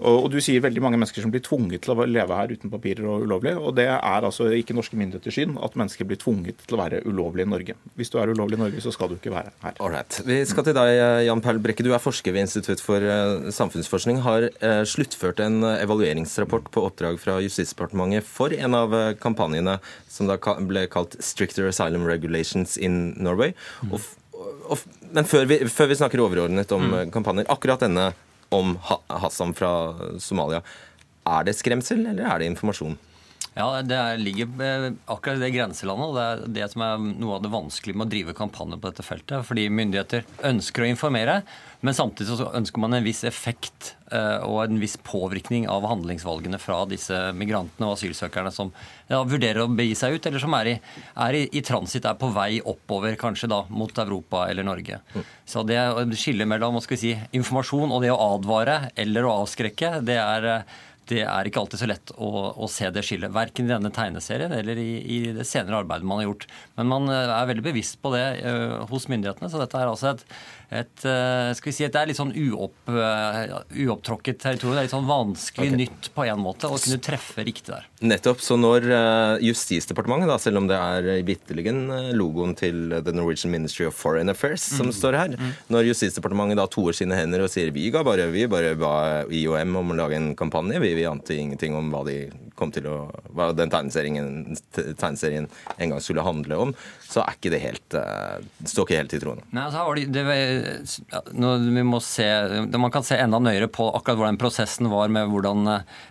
Og, og, Du sier veldig mange mennesker som blir tvunget til å leve her uten papirer og ulovlig. og Det er altså ikke norske myndigheters syn at mennesker blir tvunget til å være ulovlig i Norge. Hvis du er ulovlig i Norge, så skal du ikke være her. Alright. Vi skal til deg, Jan Perl Brekke. Du er forsker ved Institutt for eh, samfunnsforskning. Har eh, sluttført en evalueringsrapport på oppdrag fra Justisdepartementet for en av eh, kampanjene som da ble kalt 'Stricter Asylum Regulations in Norway'. Og, og, men før vi, før vi, snakker overordnet om mm. kampanjer, akkurat denne om Hassan fra Somalia. Er det skremsel, eller er det informasjon? Ja, Det ligger akkurat i det grenselandet. og Det er det som er noe av det vanskelige med å drive kampanje på dette feltet. Fordi myndigheter ønsker å informere, men samtidig så ønsker man en viss effekt eh, og en viss påvirkning av handlingsvalgene fra disse migrantene og asylsøkerne som ja, vurderer å begi seg ut, eller som er i, er i, i transitt, er på vei oppover kanskje da, mot Europa eller Norge. Så det skillet mellom skal vi si, informasjon og det å advare eller å avskrekke, det er det er ikke alltid så lett å, å se det skillet. Verken i denne tegneserien eller i, i, det senere arbeidet man har gjort. Men man eh, er veldig bevisst på det uh, hos myndighetene. Så dette er altså et, et, uh, skal vi si, det er litt sånn uopp, uh, uopptråkket territorium. Det er litt sånn vanskelig okay. nytt på en måte å kunne treffe riktig der. Nettopp. Så når Justisdepartementet, da, selv om det er i bitteligen logoen til The Norwegian Ministry of Foreign Affairs som mm. står her, mm. når Justisdepartementet da toer sine hender og sier vi ga bare, vi bare ba IOM om å lage en kampanje, vi vi ante ingenting om hva, de kom til å, hva den tegneserien, tegneserien en gang skulle handle om, så er ikke det helt uh, står ikke helt i troen. Nei, altså, det, det, vi må se, Man kan se enda nøyere på akkurat hvordan prosessen var med hvordan,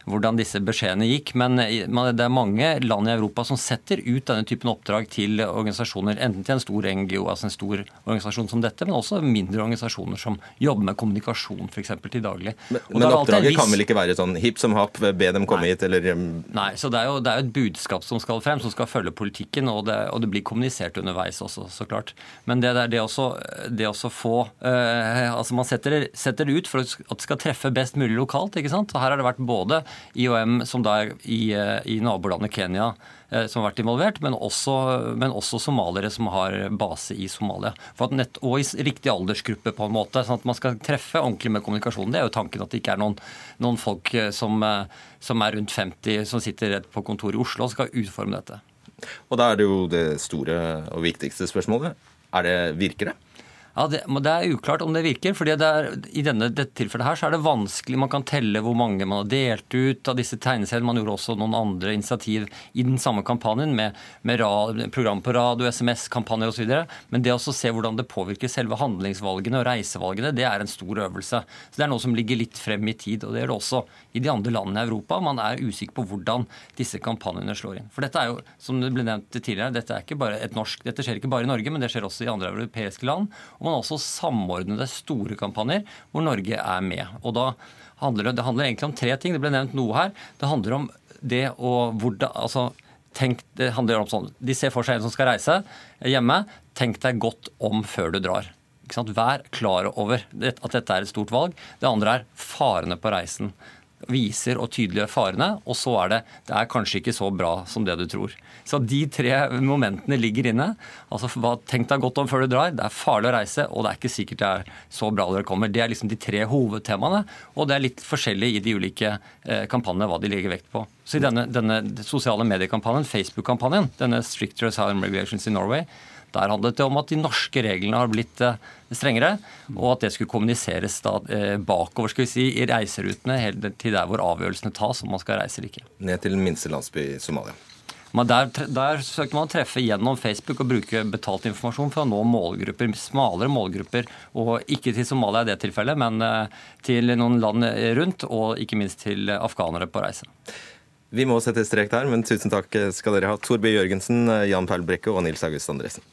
hvordan disse beskjedene gikk. Men det er mange land i Europa som setter ut denne typen oppdrag til organisasjoner, enten til en stor NGO, altså en stor organisasjon som dette, men også mindre organisasjoner som jobber med kommunikasjon f.eks. til daglig. Men, men oppdraget viss... kan vel ikke være sånn hipp som happ, be dem komme Nei. hit, eller Nei, så det er, jo, det er, jo, et budskap som skal frem, som skal følge politikken, og det, og det blir kommunisert underveis også, så klart. Men det, det er det også, det også få eh, Altså man setter, setter, det ut for at det skal treffe best mulig lokalt, ikke sant. Og her har det vært både IOM, som da er i, eh, i nabolandet Kenya, som har vært involvert, men også, men også somaliere som har base i Somalia. Nett, og i riktig aldersgruppe, på en måte, sånn at man skal treffe ordentlig med kommunikasjonen. Det er jo tanken at det ikke er noen, noen folk eh, som, eh, som, er rundt 50 som sitter på kontoret i Oslo og skal utforme dette. Og da er det jo det store og viktigste spørsmålet. Er det, virker det? Ja, det, det, er uklart om det virker. fordi det er, I denne, dette tilfellet her så er det vanskelig. Man kan telle hvor mange man har delt ut av disse tegneseriene. Man gjorde også noen andre initiativ i den samme kampanjen med, med rad, program på radio, SMS-kampanjer osv. Men det å se hvordan det påvirker selve handlingsvalgene og reisevalgene, det er en stor øvelse. Så Det er noe som ligger litt frem i tid. og Det gjør det også i de andre landene i Europa. Man er usikker på hvordan disse kampanjene slår inn. For dette er jo, som det ble nevnt tidligere, dette, er ikke bare et norsk, dette skjer ikke bare i Norge, men det skjer også i andre europeiske land. og man også samordnede store kampanjer hvor Norge er med. Og da handler det, det handler egentlig om tre ting. Det ble nevnt noe her. Det handler om det å hvordan altså, tenk, det handler om sånn, De ser for seg en som skal reise hjemme. Tenk deg godt om før du drar. Vær klar over at dette er et stort valg. Det andre er farene på reisen viser og tydeliggjør farene, og så er det det er kanskje ikke så bra som det du tror. Så de tre momentene ligger inne. Altså, Tenk deg godt om før du drar. Det er farlig å reise, og det er ikke sikkert det er så bra det kommer. Det er liksom de tre hovedtemaene, og det er litt forskjellig i de ulike eh, kampanjene hva de legger vekt på. Så i denne, denne sosiale mediekampanjen, Facebook-kampanjen, denne Stricter Asylum Regulations in Norway, der handlet det om at de norske reglene har blitt eh, strengere, og at det skulle kommuniseres da, eh, bakover skal vi si, i reiserutene til der hvor avgjørelsene tas om man skal reise eller ikke. Ned til minste landsby i Somalia. Men der, der søkte man å treffe gjennom Facebook og bruke betalt informasjon for å nå målgrupper, smalere målgrupper. Og ikke til Somalia i det tilfellet, men eh, til noen land rundt, og ikke minst til afghanere på reise. Vi må sette strek der, men tusen takk skal dere ha. Torby Jørgensen, Jan Perl Brekke og Nils August Andresen.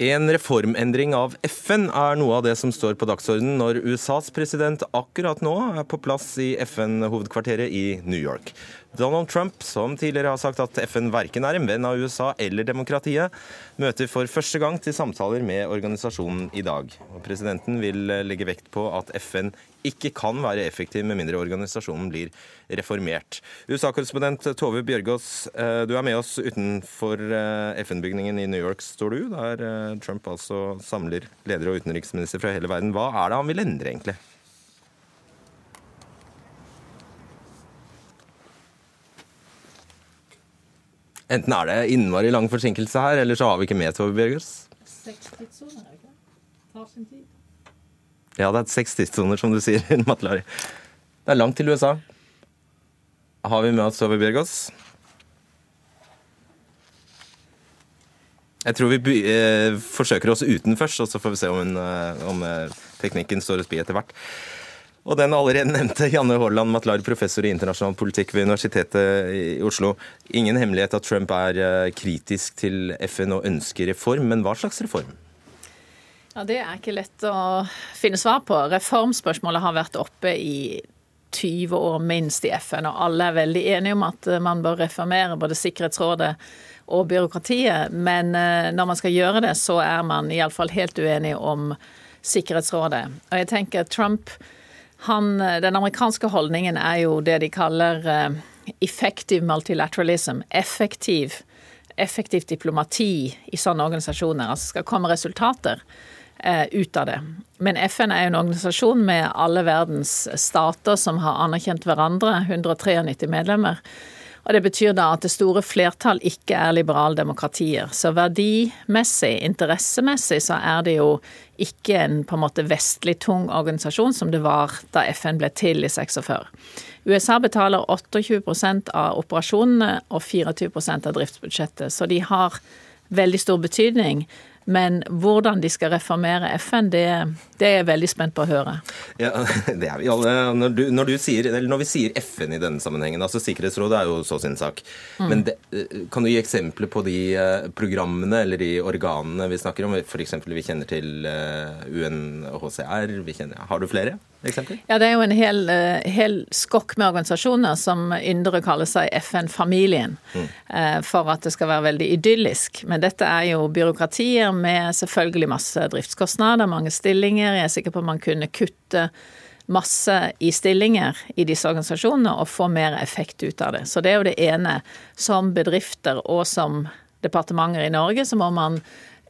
En reformendring av FN er noe av det som står på dagsordenen når USAs president akkurat nå er på plass i FN-hovedkvarteret i New York. Donald Trump, som tidligere har sagt at FN verken er en venn av USA eller demokratiet, møter for første gang til samtaler med organisasjonen i dag. Og presidenten vil legge vekt på at FN ikke kan være effektiv med mindre organisasjonen blir reformert. USA-korrespondent Tove Bjørgaas, eh, du er med oss utenfor eh, FN-bygningen i New York, står du, der eh, Trump altså samler ledere og utenriksminister fra hele verden. Hva er det han vil endre, egentlig? Enten er det innmari lang forsinkelse her, eller så har vi ikke med Tove Bjørgaas. Ja, det er seks tidssoner, som du sier, Matlari. Det er langt til USA. Har vi med oss Tove Bjørgaas? Jeg tror vi eh, forsøker oss uten først, og så får vi se om, hun, eh, om eh, teknikken står oss bi etter hvert. Og den allerede nevnte Janne Haaland Matlar, professor i internasjonal politikk ved Universitetet i Oslo. Ingen hemmelighet at Trump er eh, kritisk til FN og ønsker reform, men hva slags reform? Ja, Det er ikke lett å finne svar på. Reformspørsmålet har vært oppe i 20 år minst i FN, og alle er veldig enige om at man bør reformere både Sikkerhetsrådet og byråkratiet. Men eh, når man skal gjøre det, så er man iallfall helt uenig om Sikkerhetsrådet. Og jeg tenker Trump han, eh, den amerikanske holdningen er jo det de kaller uh, effective multilateralism. Effektiv, effektivt diplomati i sånne organisasjoner. Altså skal komme resultater uh, ut av det. Men FN er jo en organisasjon med alle verdens stater som har anerkjent hverandre. 193 medlemmer. Og Det betyr da at det store flertall ikke er liberaldemokratier. Så verdimessig, interessemessig, så er det jo ikke en på en måte vestlig tung organisasjon som det var da FN ble til i 46. USA betaler 28% av operasjonene og 24% av driftsbudsjettet, så de har veldig stor betydning. Men hvordan de skal reformere FN, det, det, er jeg veldig spent på å høre. Ja, det er vi alle. Når, du, når, du sier, når, vi sier FN i denne sammenhengen, altså Sikkerhetsrådet er jo så sin sak. Mm. Men det, kan du gi eksempler på de eh, programmene eller de organene vi snakker om? F.eks. vi kjenner til UNHCR. UNHCR. Kjenner, har du flere? Eksempler? Ja, Det er jo en hel, eh, hel skokk med organisasjoner som yndere kaller seg FN-familien, mm. for at det skal være veldig idyllisk. Men dette er jo byråkratier med selvfølgelig masse driftskostnader, mange stillinger. Jeg er sikker på at man kunne kutte masse i stillinger i disse organisasjonene og få mer effekt ut av det. Så det er jo det ene. Som bedrifter og som departementer i Norge så må man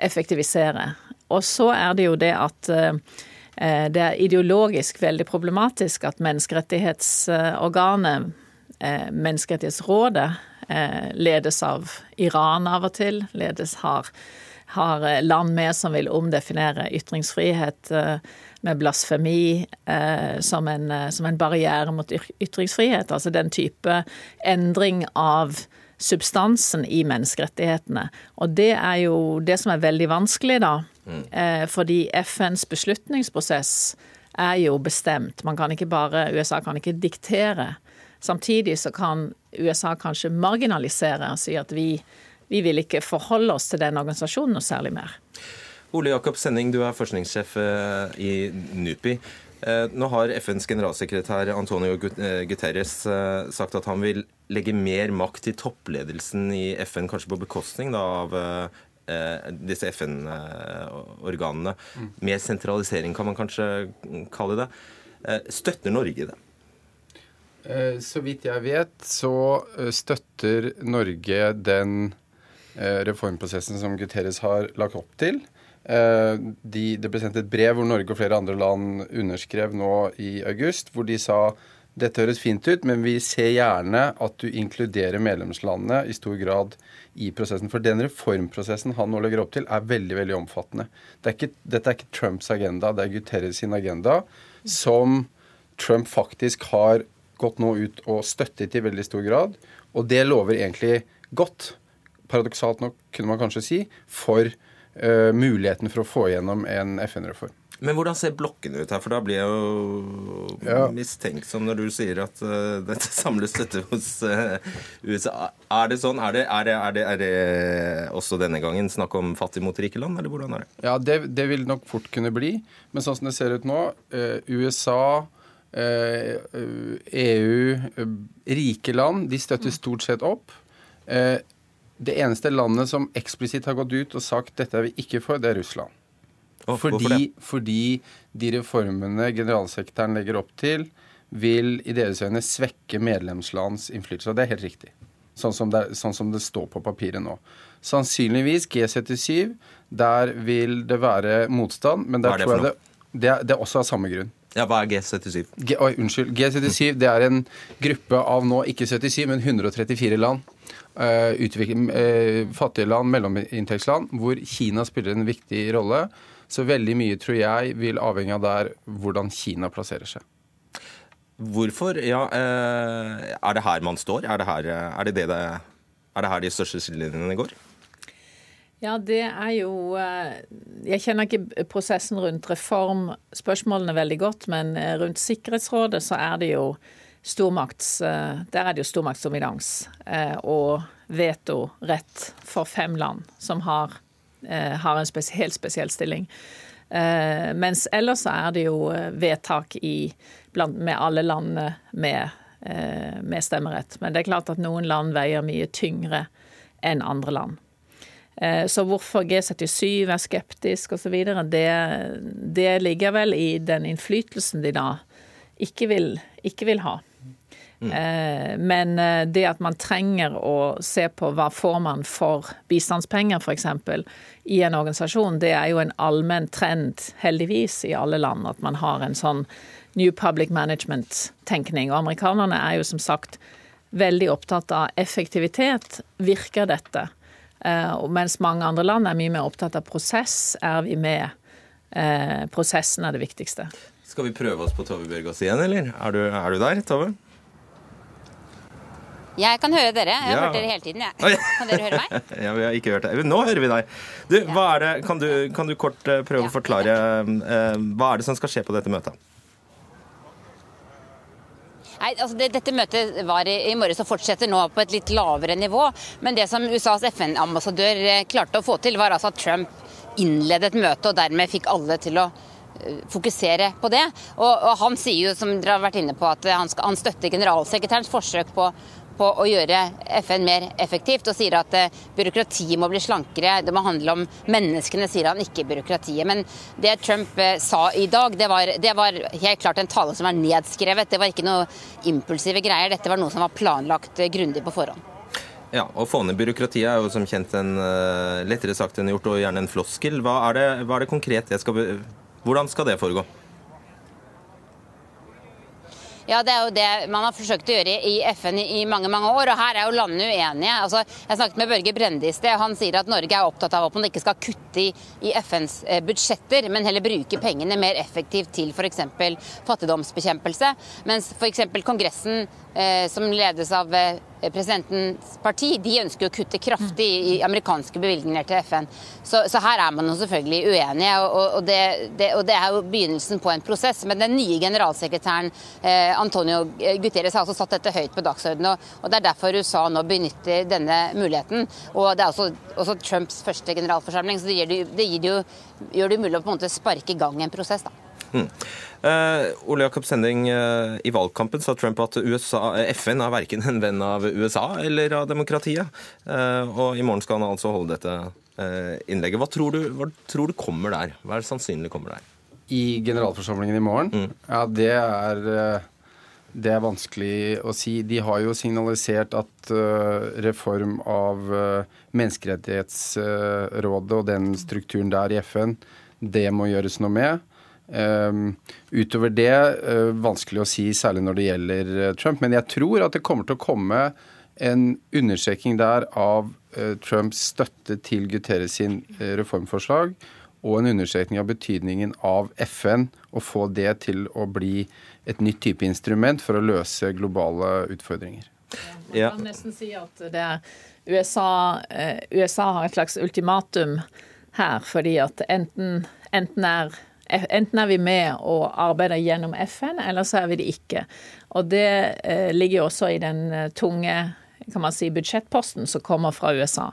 effektivisere. Og så er det jo det at eh, det er ideologisk veldig problematisk at menneskerettighetsorganet, eh, Menneskerettighetsrådet, eh, ledes av Iran av og til. Ledes har har eh, land med som vil omdefinere ytringsfrihet eh, med blasfemi eh, som en, som en barriere mot ytringsfrihet. Altså den type endring av substansen i menneskerettighetene. Og det er jo det som er veldig vanskelig, da. Mm. Fordi FNs beslutningsprosess er jo bestemt. Man kan ikke bare, USA kan ikke diktere. Samtidig så kan USA kanskje marginalisere og si at vi vi vil ikke forholde oss til den organisasjonen noe særlig mer. Ole Jakob Sending, du er forskningssjef eh, i NUPI. Eh, nå har FNs generalsekretær Antonio eh, Guterres sagt at han vil legge mer makt til toppledelsen i FN, kanskje på bekostning av disse FN-organene. Mm. Mer sentralisering, kan man kanskje kalle det. Støtter Norge det? Så vidt jeg vet, så støtter Norge den Eh, reformprosessen som Guterres har lagt opp til. Eh, de, det ble sendt et brev hvor Norge og flere andre land underskrev nå i august, hvor de sa dette høres fint ut, men vi ser gjerne at du inkluderer medlemslandene i stor grad i prosessen. For den reformprosessen han nå legger opp til, er veldig veldig omfattende. Det er ikke, dette er ikke Trumps agenda, det er Guterres sin agenda, som Trump faktisk har gått nå ut og støttet i veldig stor grad. Og det lover egentlig godt paradoksalt nok kunne man kanskje si, for uh, muligheten for å få igjennom en FN-reform. Men hvordan ser blokkene ut her? For da blir jeg jo ja. mistenksom når du sier at uh, dette samler støtte hos uh, USA. Er det sånn? Er det, er, det, er, det, er det, også denne gangen snakk om fattig mot rike land, eller hvordan er det? Ja, det, det vil nok fort kunne bli. Men sånn som det ser ut nå, uh, USA EU, rike land, de støtter stort sett opp. Det eneste landet som eksplisitt har gått ut og sagt dette er vi ikke for, det er Russland. Oh, fordi, fordi, de reformene generalsekretæren legger opp til, vil i deres øyne svekke medlemslands innflytelse. Det er helt riktig. Sånn som, det, sånn som det står på papiret nå. Sannsynligvis G77. Der vil det være motstand. Men der tror jeg det, det, det er også av samme grunn. Ja, Hva er G77? G, oi, unnskyld. G77 det er en gruppe av nå ikke 77, men 134 land. Uh, uh, fattige land, mellominntektsland, hvor Kina spiller en viktig rolle. Så veldig mye tror jeg vil avhenge av der hvordan Kina plasserer seg. Hvorfor? Ja, eh, er det her man står? Er det her, er det det det, er det her de største skillelinjene går? Ja, det er jo eh, Jeg kjenner ikke prosessen rundt reformspørsmålene veldig godt, men eh, rundt Sikkerhetsrådet så er det jo stormakts Der er det jo stormaktsdominans og vetorett for fem land som har Eh, har en spes helt spesiell stilling. Eh, mens ellers er det jo eh, vedtak i, blant, med alle landene med, med, stemmerett. Men det er klart at noen land veier mye tyngre enn andre land. Så hvorfor G77 er skeptisk osv., det, det ligger vel i den innflytelsen de da ikke vil, ikke vil ha. Mm. Men eh, det at man trenger å se på hva får man for bistandspenger f.eks. i en organisasjon, det er jo en allmenn trend, heldigvis, i alle land. At man har en sånn New Public Management-tenkning. Og amerikanerne er jo som sagt veldig opptatt av effektivitet. Virker dette? Eh, mens mange andre land er mye mer opptatt av prosess. Er vi med? Prosessen er det viktigste. Skal vi prøve oss på Tove Bjørgaas igjen, eller? Er du, er du der, Tove? Jeg kan høre dere. Jeg har ja. hørt dere hele tiden. Ja. Kan dere høre meg? ja, vi har ikke hørt deg. Nå hører vi deg. Du, det, kan, du, kan du kort uh, prøve å forklare uh, hva er det som skal skje på dette møtet? Nei, altså det, Dette møtet var i, i morges og fortsetter nå på et litt lavere nivå. Men det som USAs FN-ambassadør eh, klarte å få til, var altså at Trump innledet møtet og dermed fikk alle til å fokusere på det. Og, og, Han sier jo, som dere har vært inne på, at han, skal, han støtter generalsekretærens forsøk på på å gjøre FN mer effektivt, og sier at eh, byråkratiet må bli slankere. Det må handle om menneskene, sier han, ikke byråkratiet. Men det Trump eh, sa i dag, det var, det var helt klart en tale som var nedskrevet. Det var ikke noe impulsive greier. Dette var noe som var planlagt eh, grundig på forhånd. Ja, Å få ned byråkratiet er jo som kjent en lettere sagt enn gjort, og gjerne en floskel. Hva er det, hva er det konkret det skal, Hvordan skal det foregå? Ja, Det er jo det man har forsøkt å gjøre i FN i mange mange år, og her er jo landene uenige. Altså, jeg snakket med Børge Brende i sted. Han sier at Norge er opptatt av at man ikke skal kutte i, i FNs eh, budsjetter, men heller bruke pengene mer effektivt til f.eks. fattigdomsbekjempelse. Mens f.eks. Kongressen, som ledes av eh, presidentens parti de ønsker å kutte kraftig i amerikanske bevilgninger til FN. Så, så her er man jo selvfølgelig uenige, og, og, det, det, og, det, er jo begynnelsen på en prosess. Men den nye generalsekretæren eh, Antonio Guterres har også satt dette høyt på dagsordenen. Og, og, det er derfor USA nå benytter denne muligheten. Og det er også, også Trumps første generalforsamling, så det, gir det, gir jo, gjør det mulig å på en måte sparke i gang en prosess. da. Mm. Uh, Ole Jakob Sending, uh, i valgkampen sa Trump at USA, eh, FN er verken en venn av USA eller av demokratiet. Uh, og i morgen skal han altså holde dette innlegget. Hva tror, du, hva tror, du, kommer der? Hva er det sannsynlig kommer der? I generalforsamlingen i morgen? Mm. Ja, det er det er vanskelig å si. De har jo signalisert at reform av Menneskerettighetsrådet og den strukturen der i FN, det må gjøres noe med. Um, utover det, uh, vanskelig å si, særlig når det gjelder uh, Trump. Men jeg tror at det kommer til å komme en understreking der av uh, Trumps støtte til Guterres sin reformforslag, og en understrekning av betydningen av FN, og få det til å bli et nytt type instrument for å løse globale utfordringer. Ja, man kan nesten si at det er USA, USA har et slags ultimatum her, fordi at enten, enten er enten er vi med og arbeider gjennom FN, eller så er vi det ikke. Og det eh, ligger jo også i den eh, tunge kan man si, budsjettposten som kommer fra USA.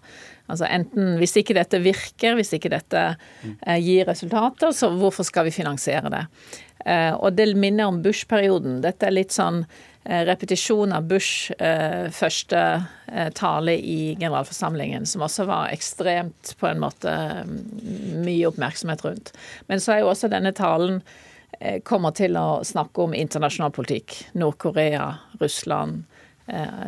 Altså enten, Hvis ikke dette virker, hvis ikke dette eh, gir resultater, så hvorfor skal vi finansiere det? Og det minner om Bush-perioden. Dette er litt sånn repetisjon av Bush' eh, første eh, tale i generalforsamlingen, som også var ekstremt på en måte mye oppmerksomhet rundt. Men så er jo også denne talen kommer til å snakke om internasjonal politikk. Nord-Korea, Russland, Eh,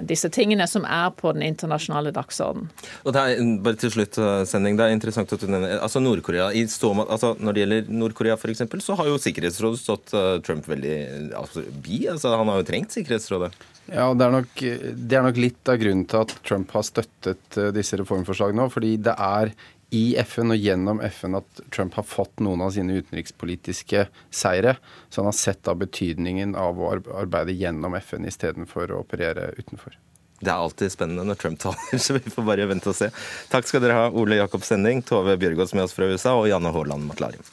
disse tingene som er på den internasjonale dagsordenen. Og det er, bare til slutt, eh, Sending, det er interessant at du nevner altså Nord-Korea. Altså når det gjelder Nord-Korea f.eks., så har jo Sikkerhetsrådet stått uh, Trump veldig altså, bi. Altså, han har jo trengt Sikkerhetsrådet. Ja, det er, nok, det er nok litt av grunnen til at Trump har støttet disse reformforslagene nå. Fordi det er i FN og gjennom FN at Trump har fått noen av sine utenrikspolitiske seire. Så han har sett av betydningen av å arbeide gjennom FN istedenfor å operere utenfor. Det er alltid spennende når Trump taler, så vi får bare vente og se. Takk skal dere ha, Ole Jakob Sending, Tove Bjørgaas med oss fra USA og Janne Haaland Matlarim.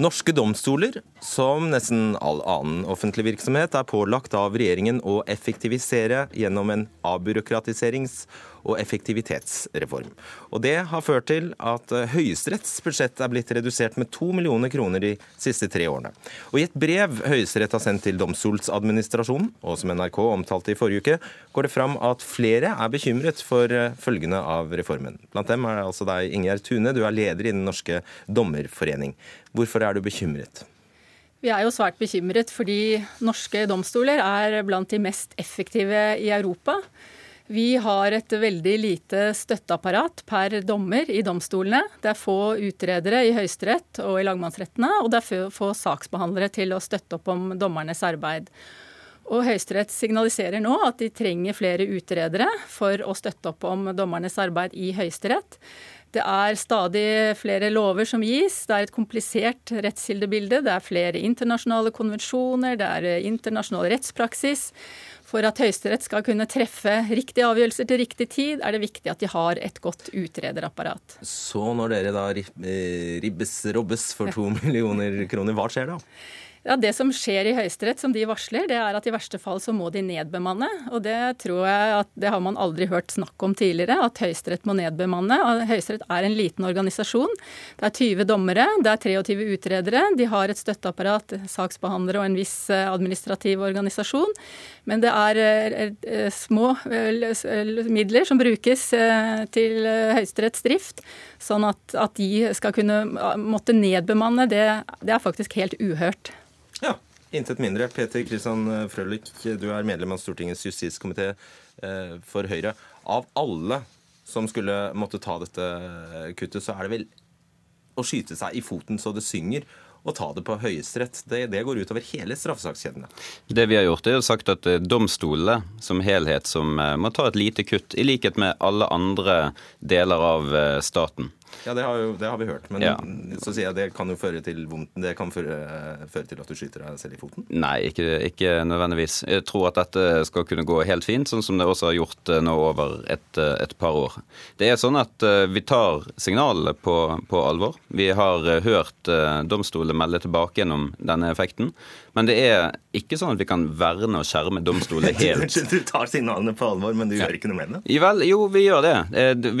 Norske domstoler, som nesten all annen offentlig virksomhet, er pålagt av regjeringen å effektivisere gjennom en avbyråkratiserings- og effektivitetsreform. Og Det har ført til at eh, Høyesteretts budsjett er blitt redusert med to millioner kroner de siste tre årene. Og I et brev Høyesterett har sendt til Domstolsadministrasjonen, og som NRK omtalte i forrige uke, går det fram at flere er bekymret for eh, følgene av reformen. Blant dem er det altså deg, Ingjerd Tune, du er leder i Den norske dommerforening. Hvorfor er du bekymret? Vi er jo svært bekymret fordi norske domstoler er blant de mest effektive i Europa. Vi har et veldig lite støtteapparat per dommer i domstolene. Det er få utredere i Høyesterett og i lagmannsrettene, og det er få saksbehandlere til å støtte opp om dommernes arbeid. Og Høyesterett signaliserer nå at de trenger flere utredere for å støtte opp om dommernes arbeid i Høyesterett. Det er stadig flere lover som gis. Det er et komplisert rettskildebilde. Det er flere internasjonale konvensjoner, det er internasjonal rettspraksis. For at Høyesterett skal kunne treffe riktige avgjørelser til riktig tid, er det viktig at de har et godt utrederapparat. Så når dere da eh, ribbes robbes for to millioner kroner, hva skjer da? Ja, Det som skjer i Høyesterett, som de varsler, det er at i verste fall så må de nedbemanne. Og det tror jeg at det har man aldri hørt snakk om tidligere, at Høyesterett må nedbemanne. Høyesterett er en liten organisasjon. Det er 20 dommere, det er 23 utredere. De har et støtteapparat, saksbehandlere og en viss eh, administrativ organisasjon. Men det er eh, eh, små midler som brukes til Høyesteretts drift. Sånn at, at, de skal kunne måtte nedbemanne, det, det er faktisk helt uhørt. Intet mindre. Peter Kristian Frølich, du er medlem av Stortingets justiskomité eh, for Høyre. Av alle som skulle måtte ta dette kuttet, så er det vel å skyte seg i foten så det synger og ta det på Høyesterett. Det, det, går utover hele straffesakskjedene. Det vi har gjort, er jo sagt at domstolene som helhet som eh, må ta et lite kutt, i likhet med alle andre deler av eh, staten. Ja, det har, jo, det har vi hørt. Men ja. så sier jeg det kan jo føre til vondt. Det kan føre, føre, til at du skyter deg selv i foten? Nei, ikke, ikke, nødvendigvis. Jeg tror at dette skal kunne gå helt fint, sånn som det også har gjort eh, nå over et, eh, et par år. Det er sånn at eh, vi tar signalene på, på alvor. Vi har hørt domstolene melde tilbake gjennom denne effekten. Men det er ikke sånn at vi kan verne og skjerme domstolene helt. du tar signalene på alvor, men du gjør ikke noe med det? Jo, vel, jo, vi gjør det.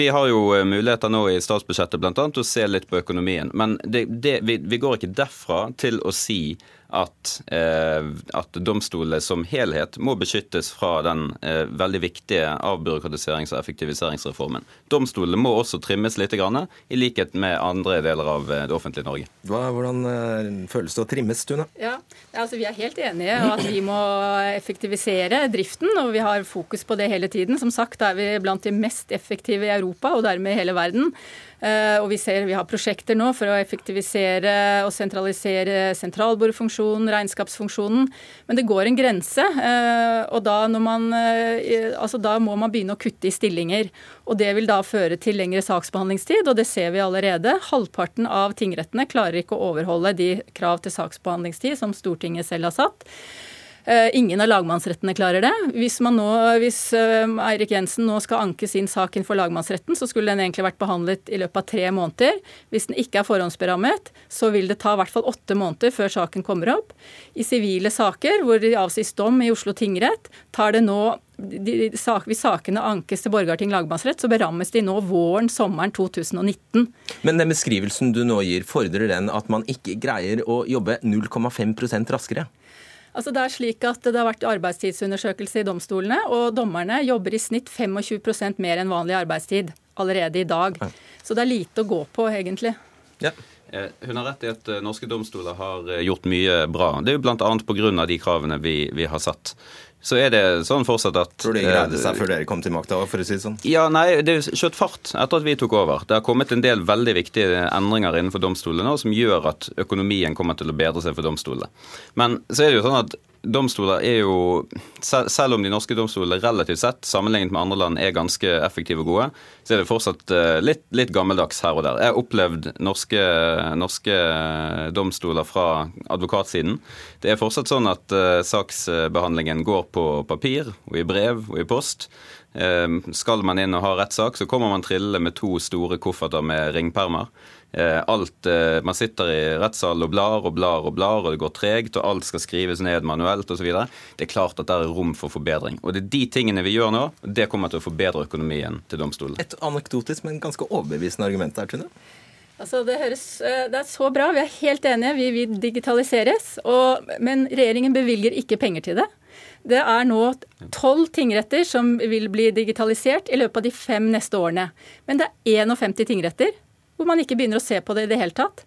Vi har jo muligheter nå i statsbudsjettet budsjettet bl.a. å se litt på økonomien. Men det, det, vi, vi går ikke derfra til å si at, eh, at domstolene som helhet må beskyttes fra den eh, veldig viktige avbyråkratiserings- og effektiviseringsreformen. Domstolene må også trimmes litt, grann, i likhet med andre deler av eh, det offentlige Norge. Hva, hvordan eh, føles det å trimmes, Tune? Ja, altså Vi er helt enige om at vi må effektivisere driften, og vi har fokus på det hele tiden. Som sagt er vi blant de mest effektive i Europa, og dermed i hele verden. Eh, og vi ser vi har prosjekter nå for å effektivisere og sentralisere sentralbordfunksjonen, regnskapsfunksjonen. Men det går en grense, eh, og da, man, eh, altså da må man begynne å kutte i stillinger. Og det vil da føre til lengre saksbehandlingstid, og det ser vi allerede. Halvparten av tingrettene klarer ikke å overholde de krav til saksbehandlingstid som Stortinget selv har satt. Eh, ingen av lagmannsrettene klarer det. Hvis, nå, hvis eh, Eirik Jensen nå skal anke sin sak inn for lagmannsretten, så skulle den egentlig vært behandlet i løpet av tre måneder. Hvis den ikke er forhåndsberammet, så vil det ta i hvert fall åtte måneder før saken kommer opp. I sivile saker hvor det avsies dom i Oslo tingrett, tar det nå de, de, hvis sakene ankes til Borgarting lagmannsrett, så berammes de nå våren, sommeren 2019. Men den beskrivelsen du nå gir, fordrer den at man ikke greier å jobbe 0,5% raskere? Altså Det er slik at det har vært arbeidstidsundersøkelse i domstolene, og dommerne jobber i snitt 25% mer enn vanlig arbeidstid allerede i dag. Så det er lite å gå på, egentlig. Ja. Eh, hun har rett i at eh, norske domstoler har eh, gjort mye bra. Det er jo bl.a. pga. de kravene vi, vi har satt så er det sånn fortsatt at Tror de greide seg før dere kom til makta, for å si det sånn? Ja, nei, det skjøt fart etter at vi tok over. Det har kommet en del veldig viktige endringer innenfor domstolene som gjør at økonomien kommer til å bedre seg for domstolene. Men så er det jo sånn at domstoler er jo Selv om de norske domstolene relativt sett sammenlignet med andre land er ganske effektive og gode, så er det fortsatt eh, litt, litt gammeldags her og der. Jeg har opplevd norske, norske domstoler fra advokatsiden. Det er fortsatt sånn at uh, saksbehandlingen går på papir og i brev og i post. Uh, skal man inn og ha rettssak, så kommer man trillende med to store kofferter med ringpermer. Eh, alt, eh, Man sitter i rettssalen og blar og blar og blar, og det går tregt, og alt skal skrives ned manuelt osv. Det er klart at det er rom for forbedring. Og det er de tingene vi gjør nå, og det kommer til å forbedre økonomien til domstolen. Et anekdotisk, men ganske overbevisende argument der, Tune. Altså, det, høres, eh, det er så bra. Vi er helt enige. Vi vil digitaliseres. Og, men regjeringen bevilger ikke penger til det. Det er nå tolv tingretter som vil bli digitalisert i løpet av de fem neste årene. Men det er 51 tingretter hvor man ikke begynner å se på det i det hele tatt.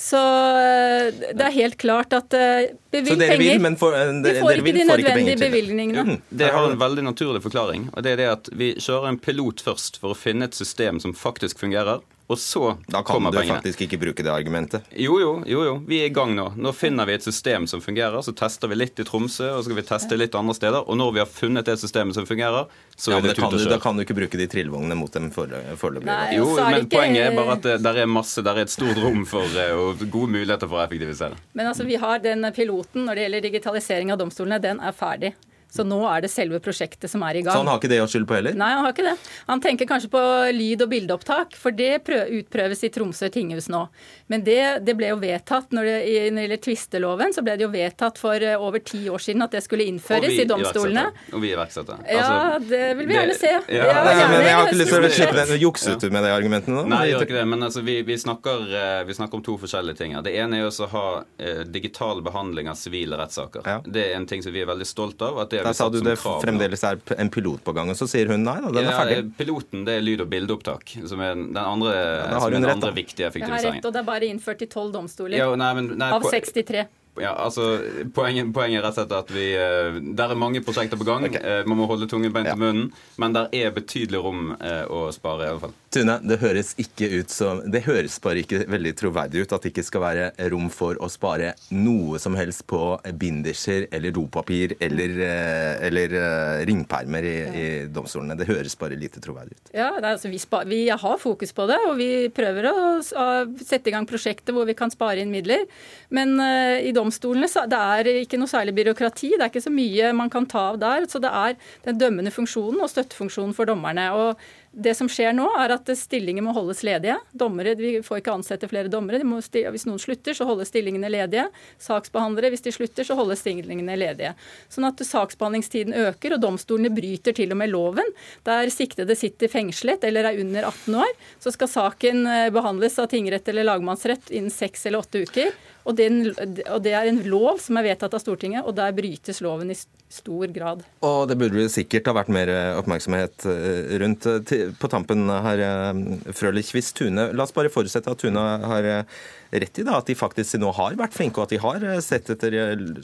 Så eh, det er helt klart at bevilg penger. Vil, men for, de får ikke de nødvendige bevilgningene. Mm. Det har en veldig naturlig forklaring. og det er det at Vi kjører en pilot først for å finne et system som faktisk fungerer. Og så da kan du faktisk ikke bruke det argumentet. Jo, jo, jo, jo. Vi er i gang nå. Nå finner vi et system som fungerer. Så tester vi litt i Tromsø, og så skal vi teste litt andre steder. Og når vi har funnet det systemet som fungerer, så ja, er det tut og kjør. Da kan du ikke bruke de trillvognene mot dem foreløpig. Jo, men ikke... poenget er bare at det, der er masse, der er et stort rom for eh, og gode muligheter for å effektivisere. Men altså, vi har den piloten når det gjelder digitalisering av domstolene, den er ferdig. Så nå er det selve prosjektet som er i gang. Så han har ikke det å skylde på heller? Nei, han har ikke det. Han tenker kanskje på lyd- og bildeopptak, for det utprøves i Tromsø tinghus nå. Men det, det ble jo vedtatt når det, når det gjelder tvisteloven, så ble det jo vedtatt for eh, over ti år siden at det skulle innføres i domstolene. Og vi iverksetter. Altså, ja, det vil vi gjerne se. Ja, ja, ja, men jeg har ikke lyst til å slippe den. Jukset du med de argumentene nå? Nei, jeg gjør ikke det. Men altså, vi, vi, snakker, eh, vi, snakker, om to forskjellige ting. Det ene er å ha eh, digital behandling av sivile rettssaker. Det er en ting som vi er veldig stolt av. at det Der sa du det krav, fremdeles er en pilot på gang, og så sier hun nei da, den er ferdig. Piloten det er lyd- og bildeopptak, som er den andre, ja, som er den andre viktige effektiviseringen. Jeg har rett, og det er bare innført i tolv domstoler. Ja, nei, men, nei, av 63. Ja, altså, poenget, poenget, er rett og slett at vi uh, Der er mange prosjekter på gang. Okay. Uh, man må holde tungen beint ja. i munnen. Men der er betydelig rom uh, å spare, i alle fall. Tune, det høres ikke ut som Det høres bare ikke veldig troverdig ut at det ikke skal være rom for å spare noe som helst på binderser eller dopapir eller, eller ringpermer i, i, domstolene. Det høres bare lite troverdig ut. Ja, er, altså, vi, spar, vi, har fokus på det, og vi prøver å, å, sette i gang prosjekter hvor vi kan spare inn midler. Men i domstolene det er ikke noe særlig byråkrati. Det er ikke så mye man kan ta av der. Så det er den dømmende funksjonen og støttefunksjonen for dommerne. Og det som skjer nå, er at stillinger må holdes ledige. Dommere, Vi får ikke ansette flere dommere. hvis noen slutter, så holdes stillingene ledige. Saksbehandlere, hvis de slutter, så holdes stillingene ledige. Sånn at saksbehandlingstiden øker, og domstolene bryter til og med loven. Der siktede sitter fengslet eller er under 18 år, så skal saken eh, behandles av tingrett eller lagmannsrett innen seks eller åtte uker. Og, den, og, det er en lov som er vedtatt av Stortinget, og der brytes loven i stor grad. Og det burde sikkert ha vært mer oppmerksomhet eh, rundt. På tampen her, eh, Frølich, hvis Tune La oss bare forutsette at Tune har eh, rett i da, at de faktisk nå har vært flinke, og at de har sett etter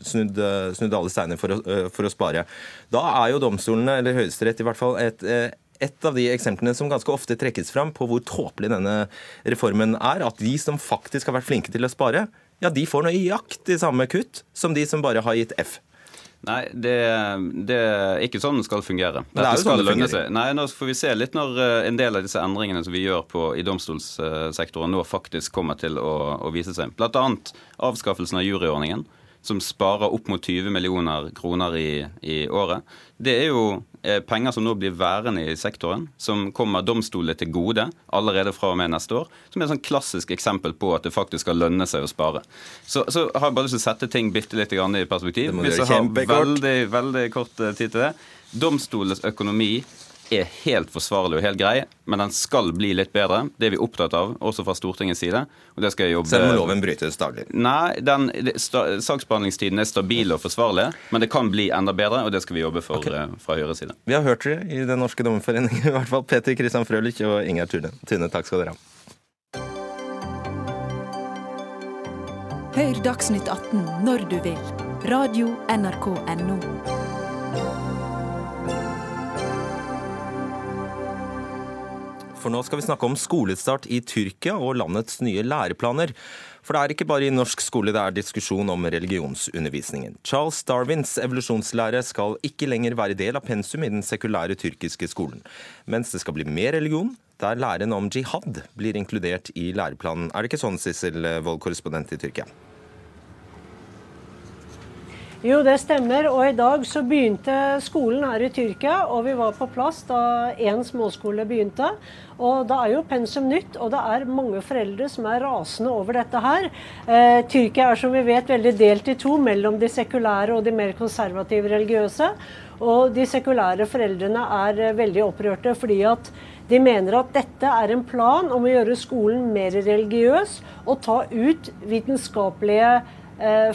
snudd, snudd alle steiner for for å spare. Da er jo domstolene, eller Høyesterett i hvert fall, et et av de eksemplene som ganske ofte trekkes fram på hvor tåpelig denne reformen er. At de som faktisk har vært flinke til å spare, ja, de får nøyaktig samme kutt som de som bare har gitt F. Nei, det, det, er ikke sånn det skal fungere. Dette det er jo sånn det lønne seg. Nei, Nå får vi se litt når eh, en del av disse endringene som vi gjør på, i domstolssektoren nå faktisk kommer til å, å vise seg. Annet avskaffelsen av juryordningen som sparer opp mot 20 millioner kroner i, i året. Det er jo eh, penger som nå blir værende i sektoren, som kommer domstolene til gode allerede fra og med neste år. Som er et sånn klassisk eksempel på at det faktisk skal lønne seg å spare. Så, så har jeg bare lyst til å sette ting bitte litt i perspektiv. Hvis jeg har veldig, veldig kort eh, tid til det. Domstolenes økonomi er helt forsvarlig og helt grei, men den skal bli litt bedre. Det er vi opptatt av, også fra Stortingets side. og det skal jeg jobbe... Selv om loven brytes daglig? Nei, den, saksbehandlingstiden er stabil og forsvarlig, men det kan bli enda bedre, og det skal vi jobbe for okay. Eh, fra Høyres side. Vi har hørt dere i Den norske dommerforening, i hvert fall. Peter Kristian Frølich og Ingjerd Tune, takk skal dere ha. Hør Dagsnytt 18 når du vil. Radio NRK Radio.nrk.no. for nå skal vi snakke om skolestart i Tyrkia og landets nye læreplaner. For det er ikke bare i norsk skole det er diskusjon om religionsundervisningen. Charles Darwins evolusjonslære skal ikke lenger være del av pensum i den sekulære tyrkiske skolen, mens det skal bli mer religion, der læren om jihad blir inkludert i læreplanen. Er det ikke sånn, Sissel Wold, korrespondent i Tyrkia? Jo, det stemmer. Og i dag så begynte skolen her i Tyrkia, og vi var på plass da én småskole begynte. Og da er jo pensum nytt, og det er mange foreldre som er rasende over dette her. Eh, Tyrkia er som vi vet veldig delt i to mellom de sekulære og de mer konservative religiøse. Og de sekulære foreldrene er eh, veldig opprørte fordi at de mener at dette er en plan om å gjøre skolen mer religiøs og ta ut vitenskapelige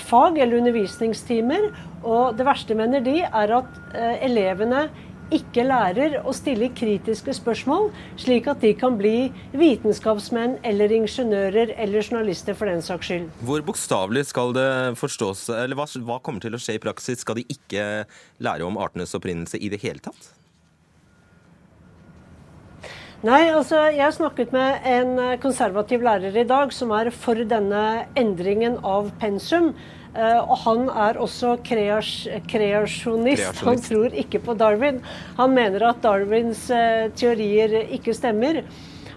fag eller undervisningstimer. Og det verste, mener de, er at eh, elevene ikke lærer å stille kritiske spørsmål, slik at de kan bli vitenskapsmenn eller ingeniører eller journalister for den saks skyld. Hvor bokstavelig skal det forstås, eller hva, hva kommer til å skje i praksis? Skal de ikke lære om artenes opprinnelse i det hele tatt? Nei, altså jeg snakket med en konservativ lærer i dag som er for denne endringen av pensum. Eh, og han er også kreasjonist. Han tror ikke på Darwin. Han mener at Darwins eh, teorier ikke stemmer.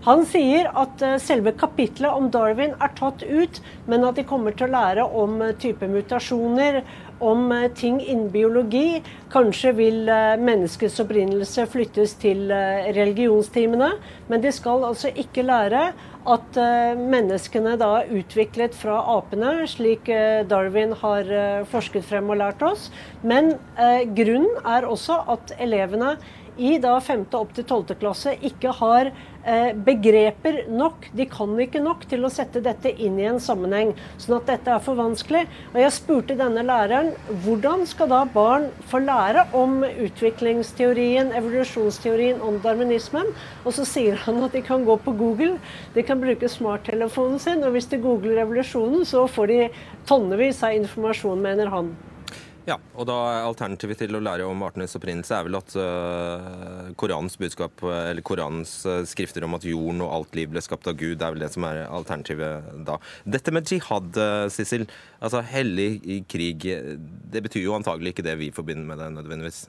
Han sier at eh, selve kapitlet om Darwin er tatt ut, men at de kommer til å lære om type mutasjoner, om ting innen biologi. Kanskje vil menneskets opprinnelse flyttes til religionstimene. Men de skal altså ikke lære at menneskene da er utviklet fra apene, slik Darwin har forsket frem og lært oss. Men grunnen er også at elevene i da 5. opp til 12. klasse ikke har eh, begreper nok. De kan ikke nok til å sette dette inn i en sammenheng. Sånn at dette er for vanskelig. Og jeg spurte denne læreren hvordan skal da barn få lære om utviklingsteorien, evolusjonsteorien, om darwinismen? Og så sier han at de kan gå på Google, de kan bruke smarttelefonen sin, og hvis de googler revolusjonen, så får de tonnevis av informasjon, mener han. Ja, og da Alternativet til å lære om artenes opprinnelse er vel at uh, Koranens budskap, eller Koranens uh, skrifter om at jorden og alt liv ble skapt av Gud, det er vel det som er alternativet da. Dette med jihad, uh, Sissel, altså hellig krig, det betyr jo antagelig ikke det vi forbinder med det nødvendigvis?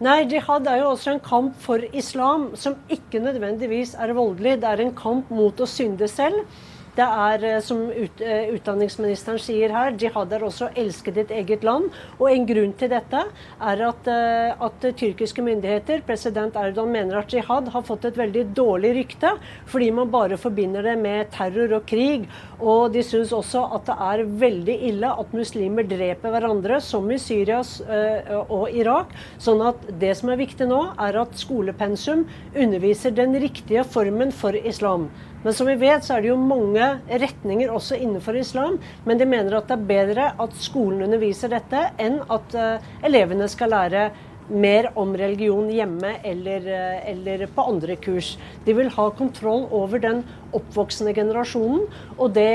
Nei, jihad er jo også en kamp for islam, som ikke nødvendigvis er voldelig. Det er en kamp mot å synde selv. Det er, eh, som ut, eh, utdanningsministeren sier her, jihad er også å elske ditt eget land. Og en grunn til dette er at, eh, at tyrkiske myndigheter, president Erdogan, mener at jihad har fått et veldig dårlig rykte, fordi man bare forbinder det med terror og krig. Og de syns også at det er veldig ille at muslimer dreper hverandre, som i Syria og Irak. Sånn at det som er viktig nå, er at skolepensum underviser den riktige formen for islam. Men som vi vet, så er det jo mange retninger også innenfor islam. Men de mener at det er bedre at skolen underviser dette, enn at uh, elevene skal lære mer om religion hjemme eller, uh, eller, på andre kurs. De vil ha kontroll over den oppvoksende generasjonen. Og det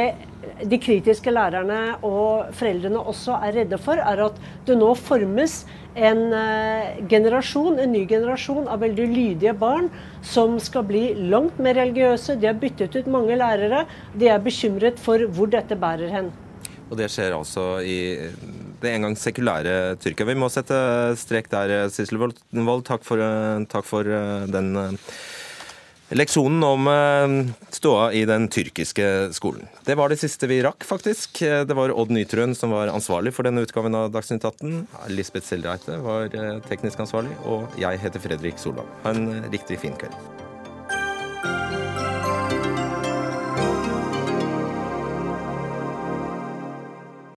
de kritiske lærerne og foreldrene også er redde for, er at det nå formes en uh, generasjon, en ny generasjon av veldig lydige barn som skal bli langt mer religiøse. De har byttet ut mange lærere. De er bekymret for hvor dette bærer hen. Og det skjer altså i det en gang sekulære Tyrkia. Vi må sette strek der, Sissel Wold. Takk for, takk for den Leksjonen om eh, ståa i den tyrkiske skolen. Det var det siste vi rakk, faktisk. Det var Odd Nytrøen som var ansvarlig for denne utgaven av Dagsnytt 18. Lisbeth Selreite var eh, teknisk ansvarlig, og jeg heter Fredrik Solvang. Ha en riktig fin kveld.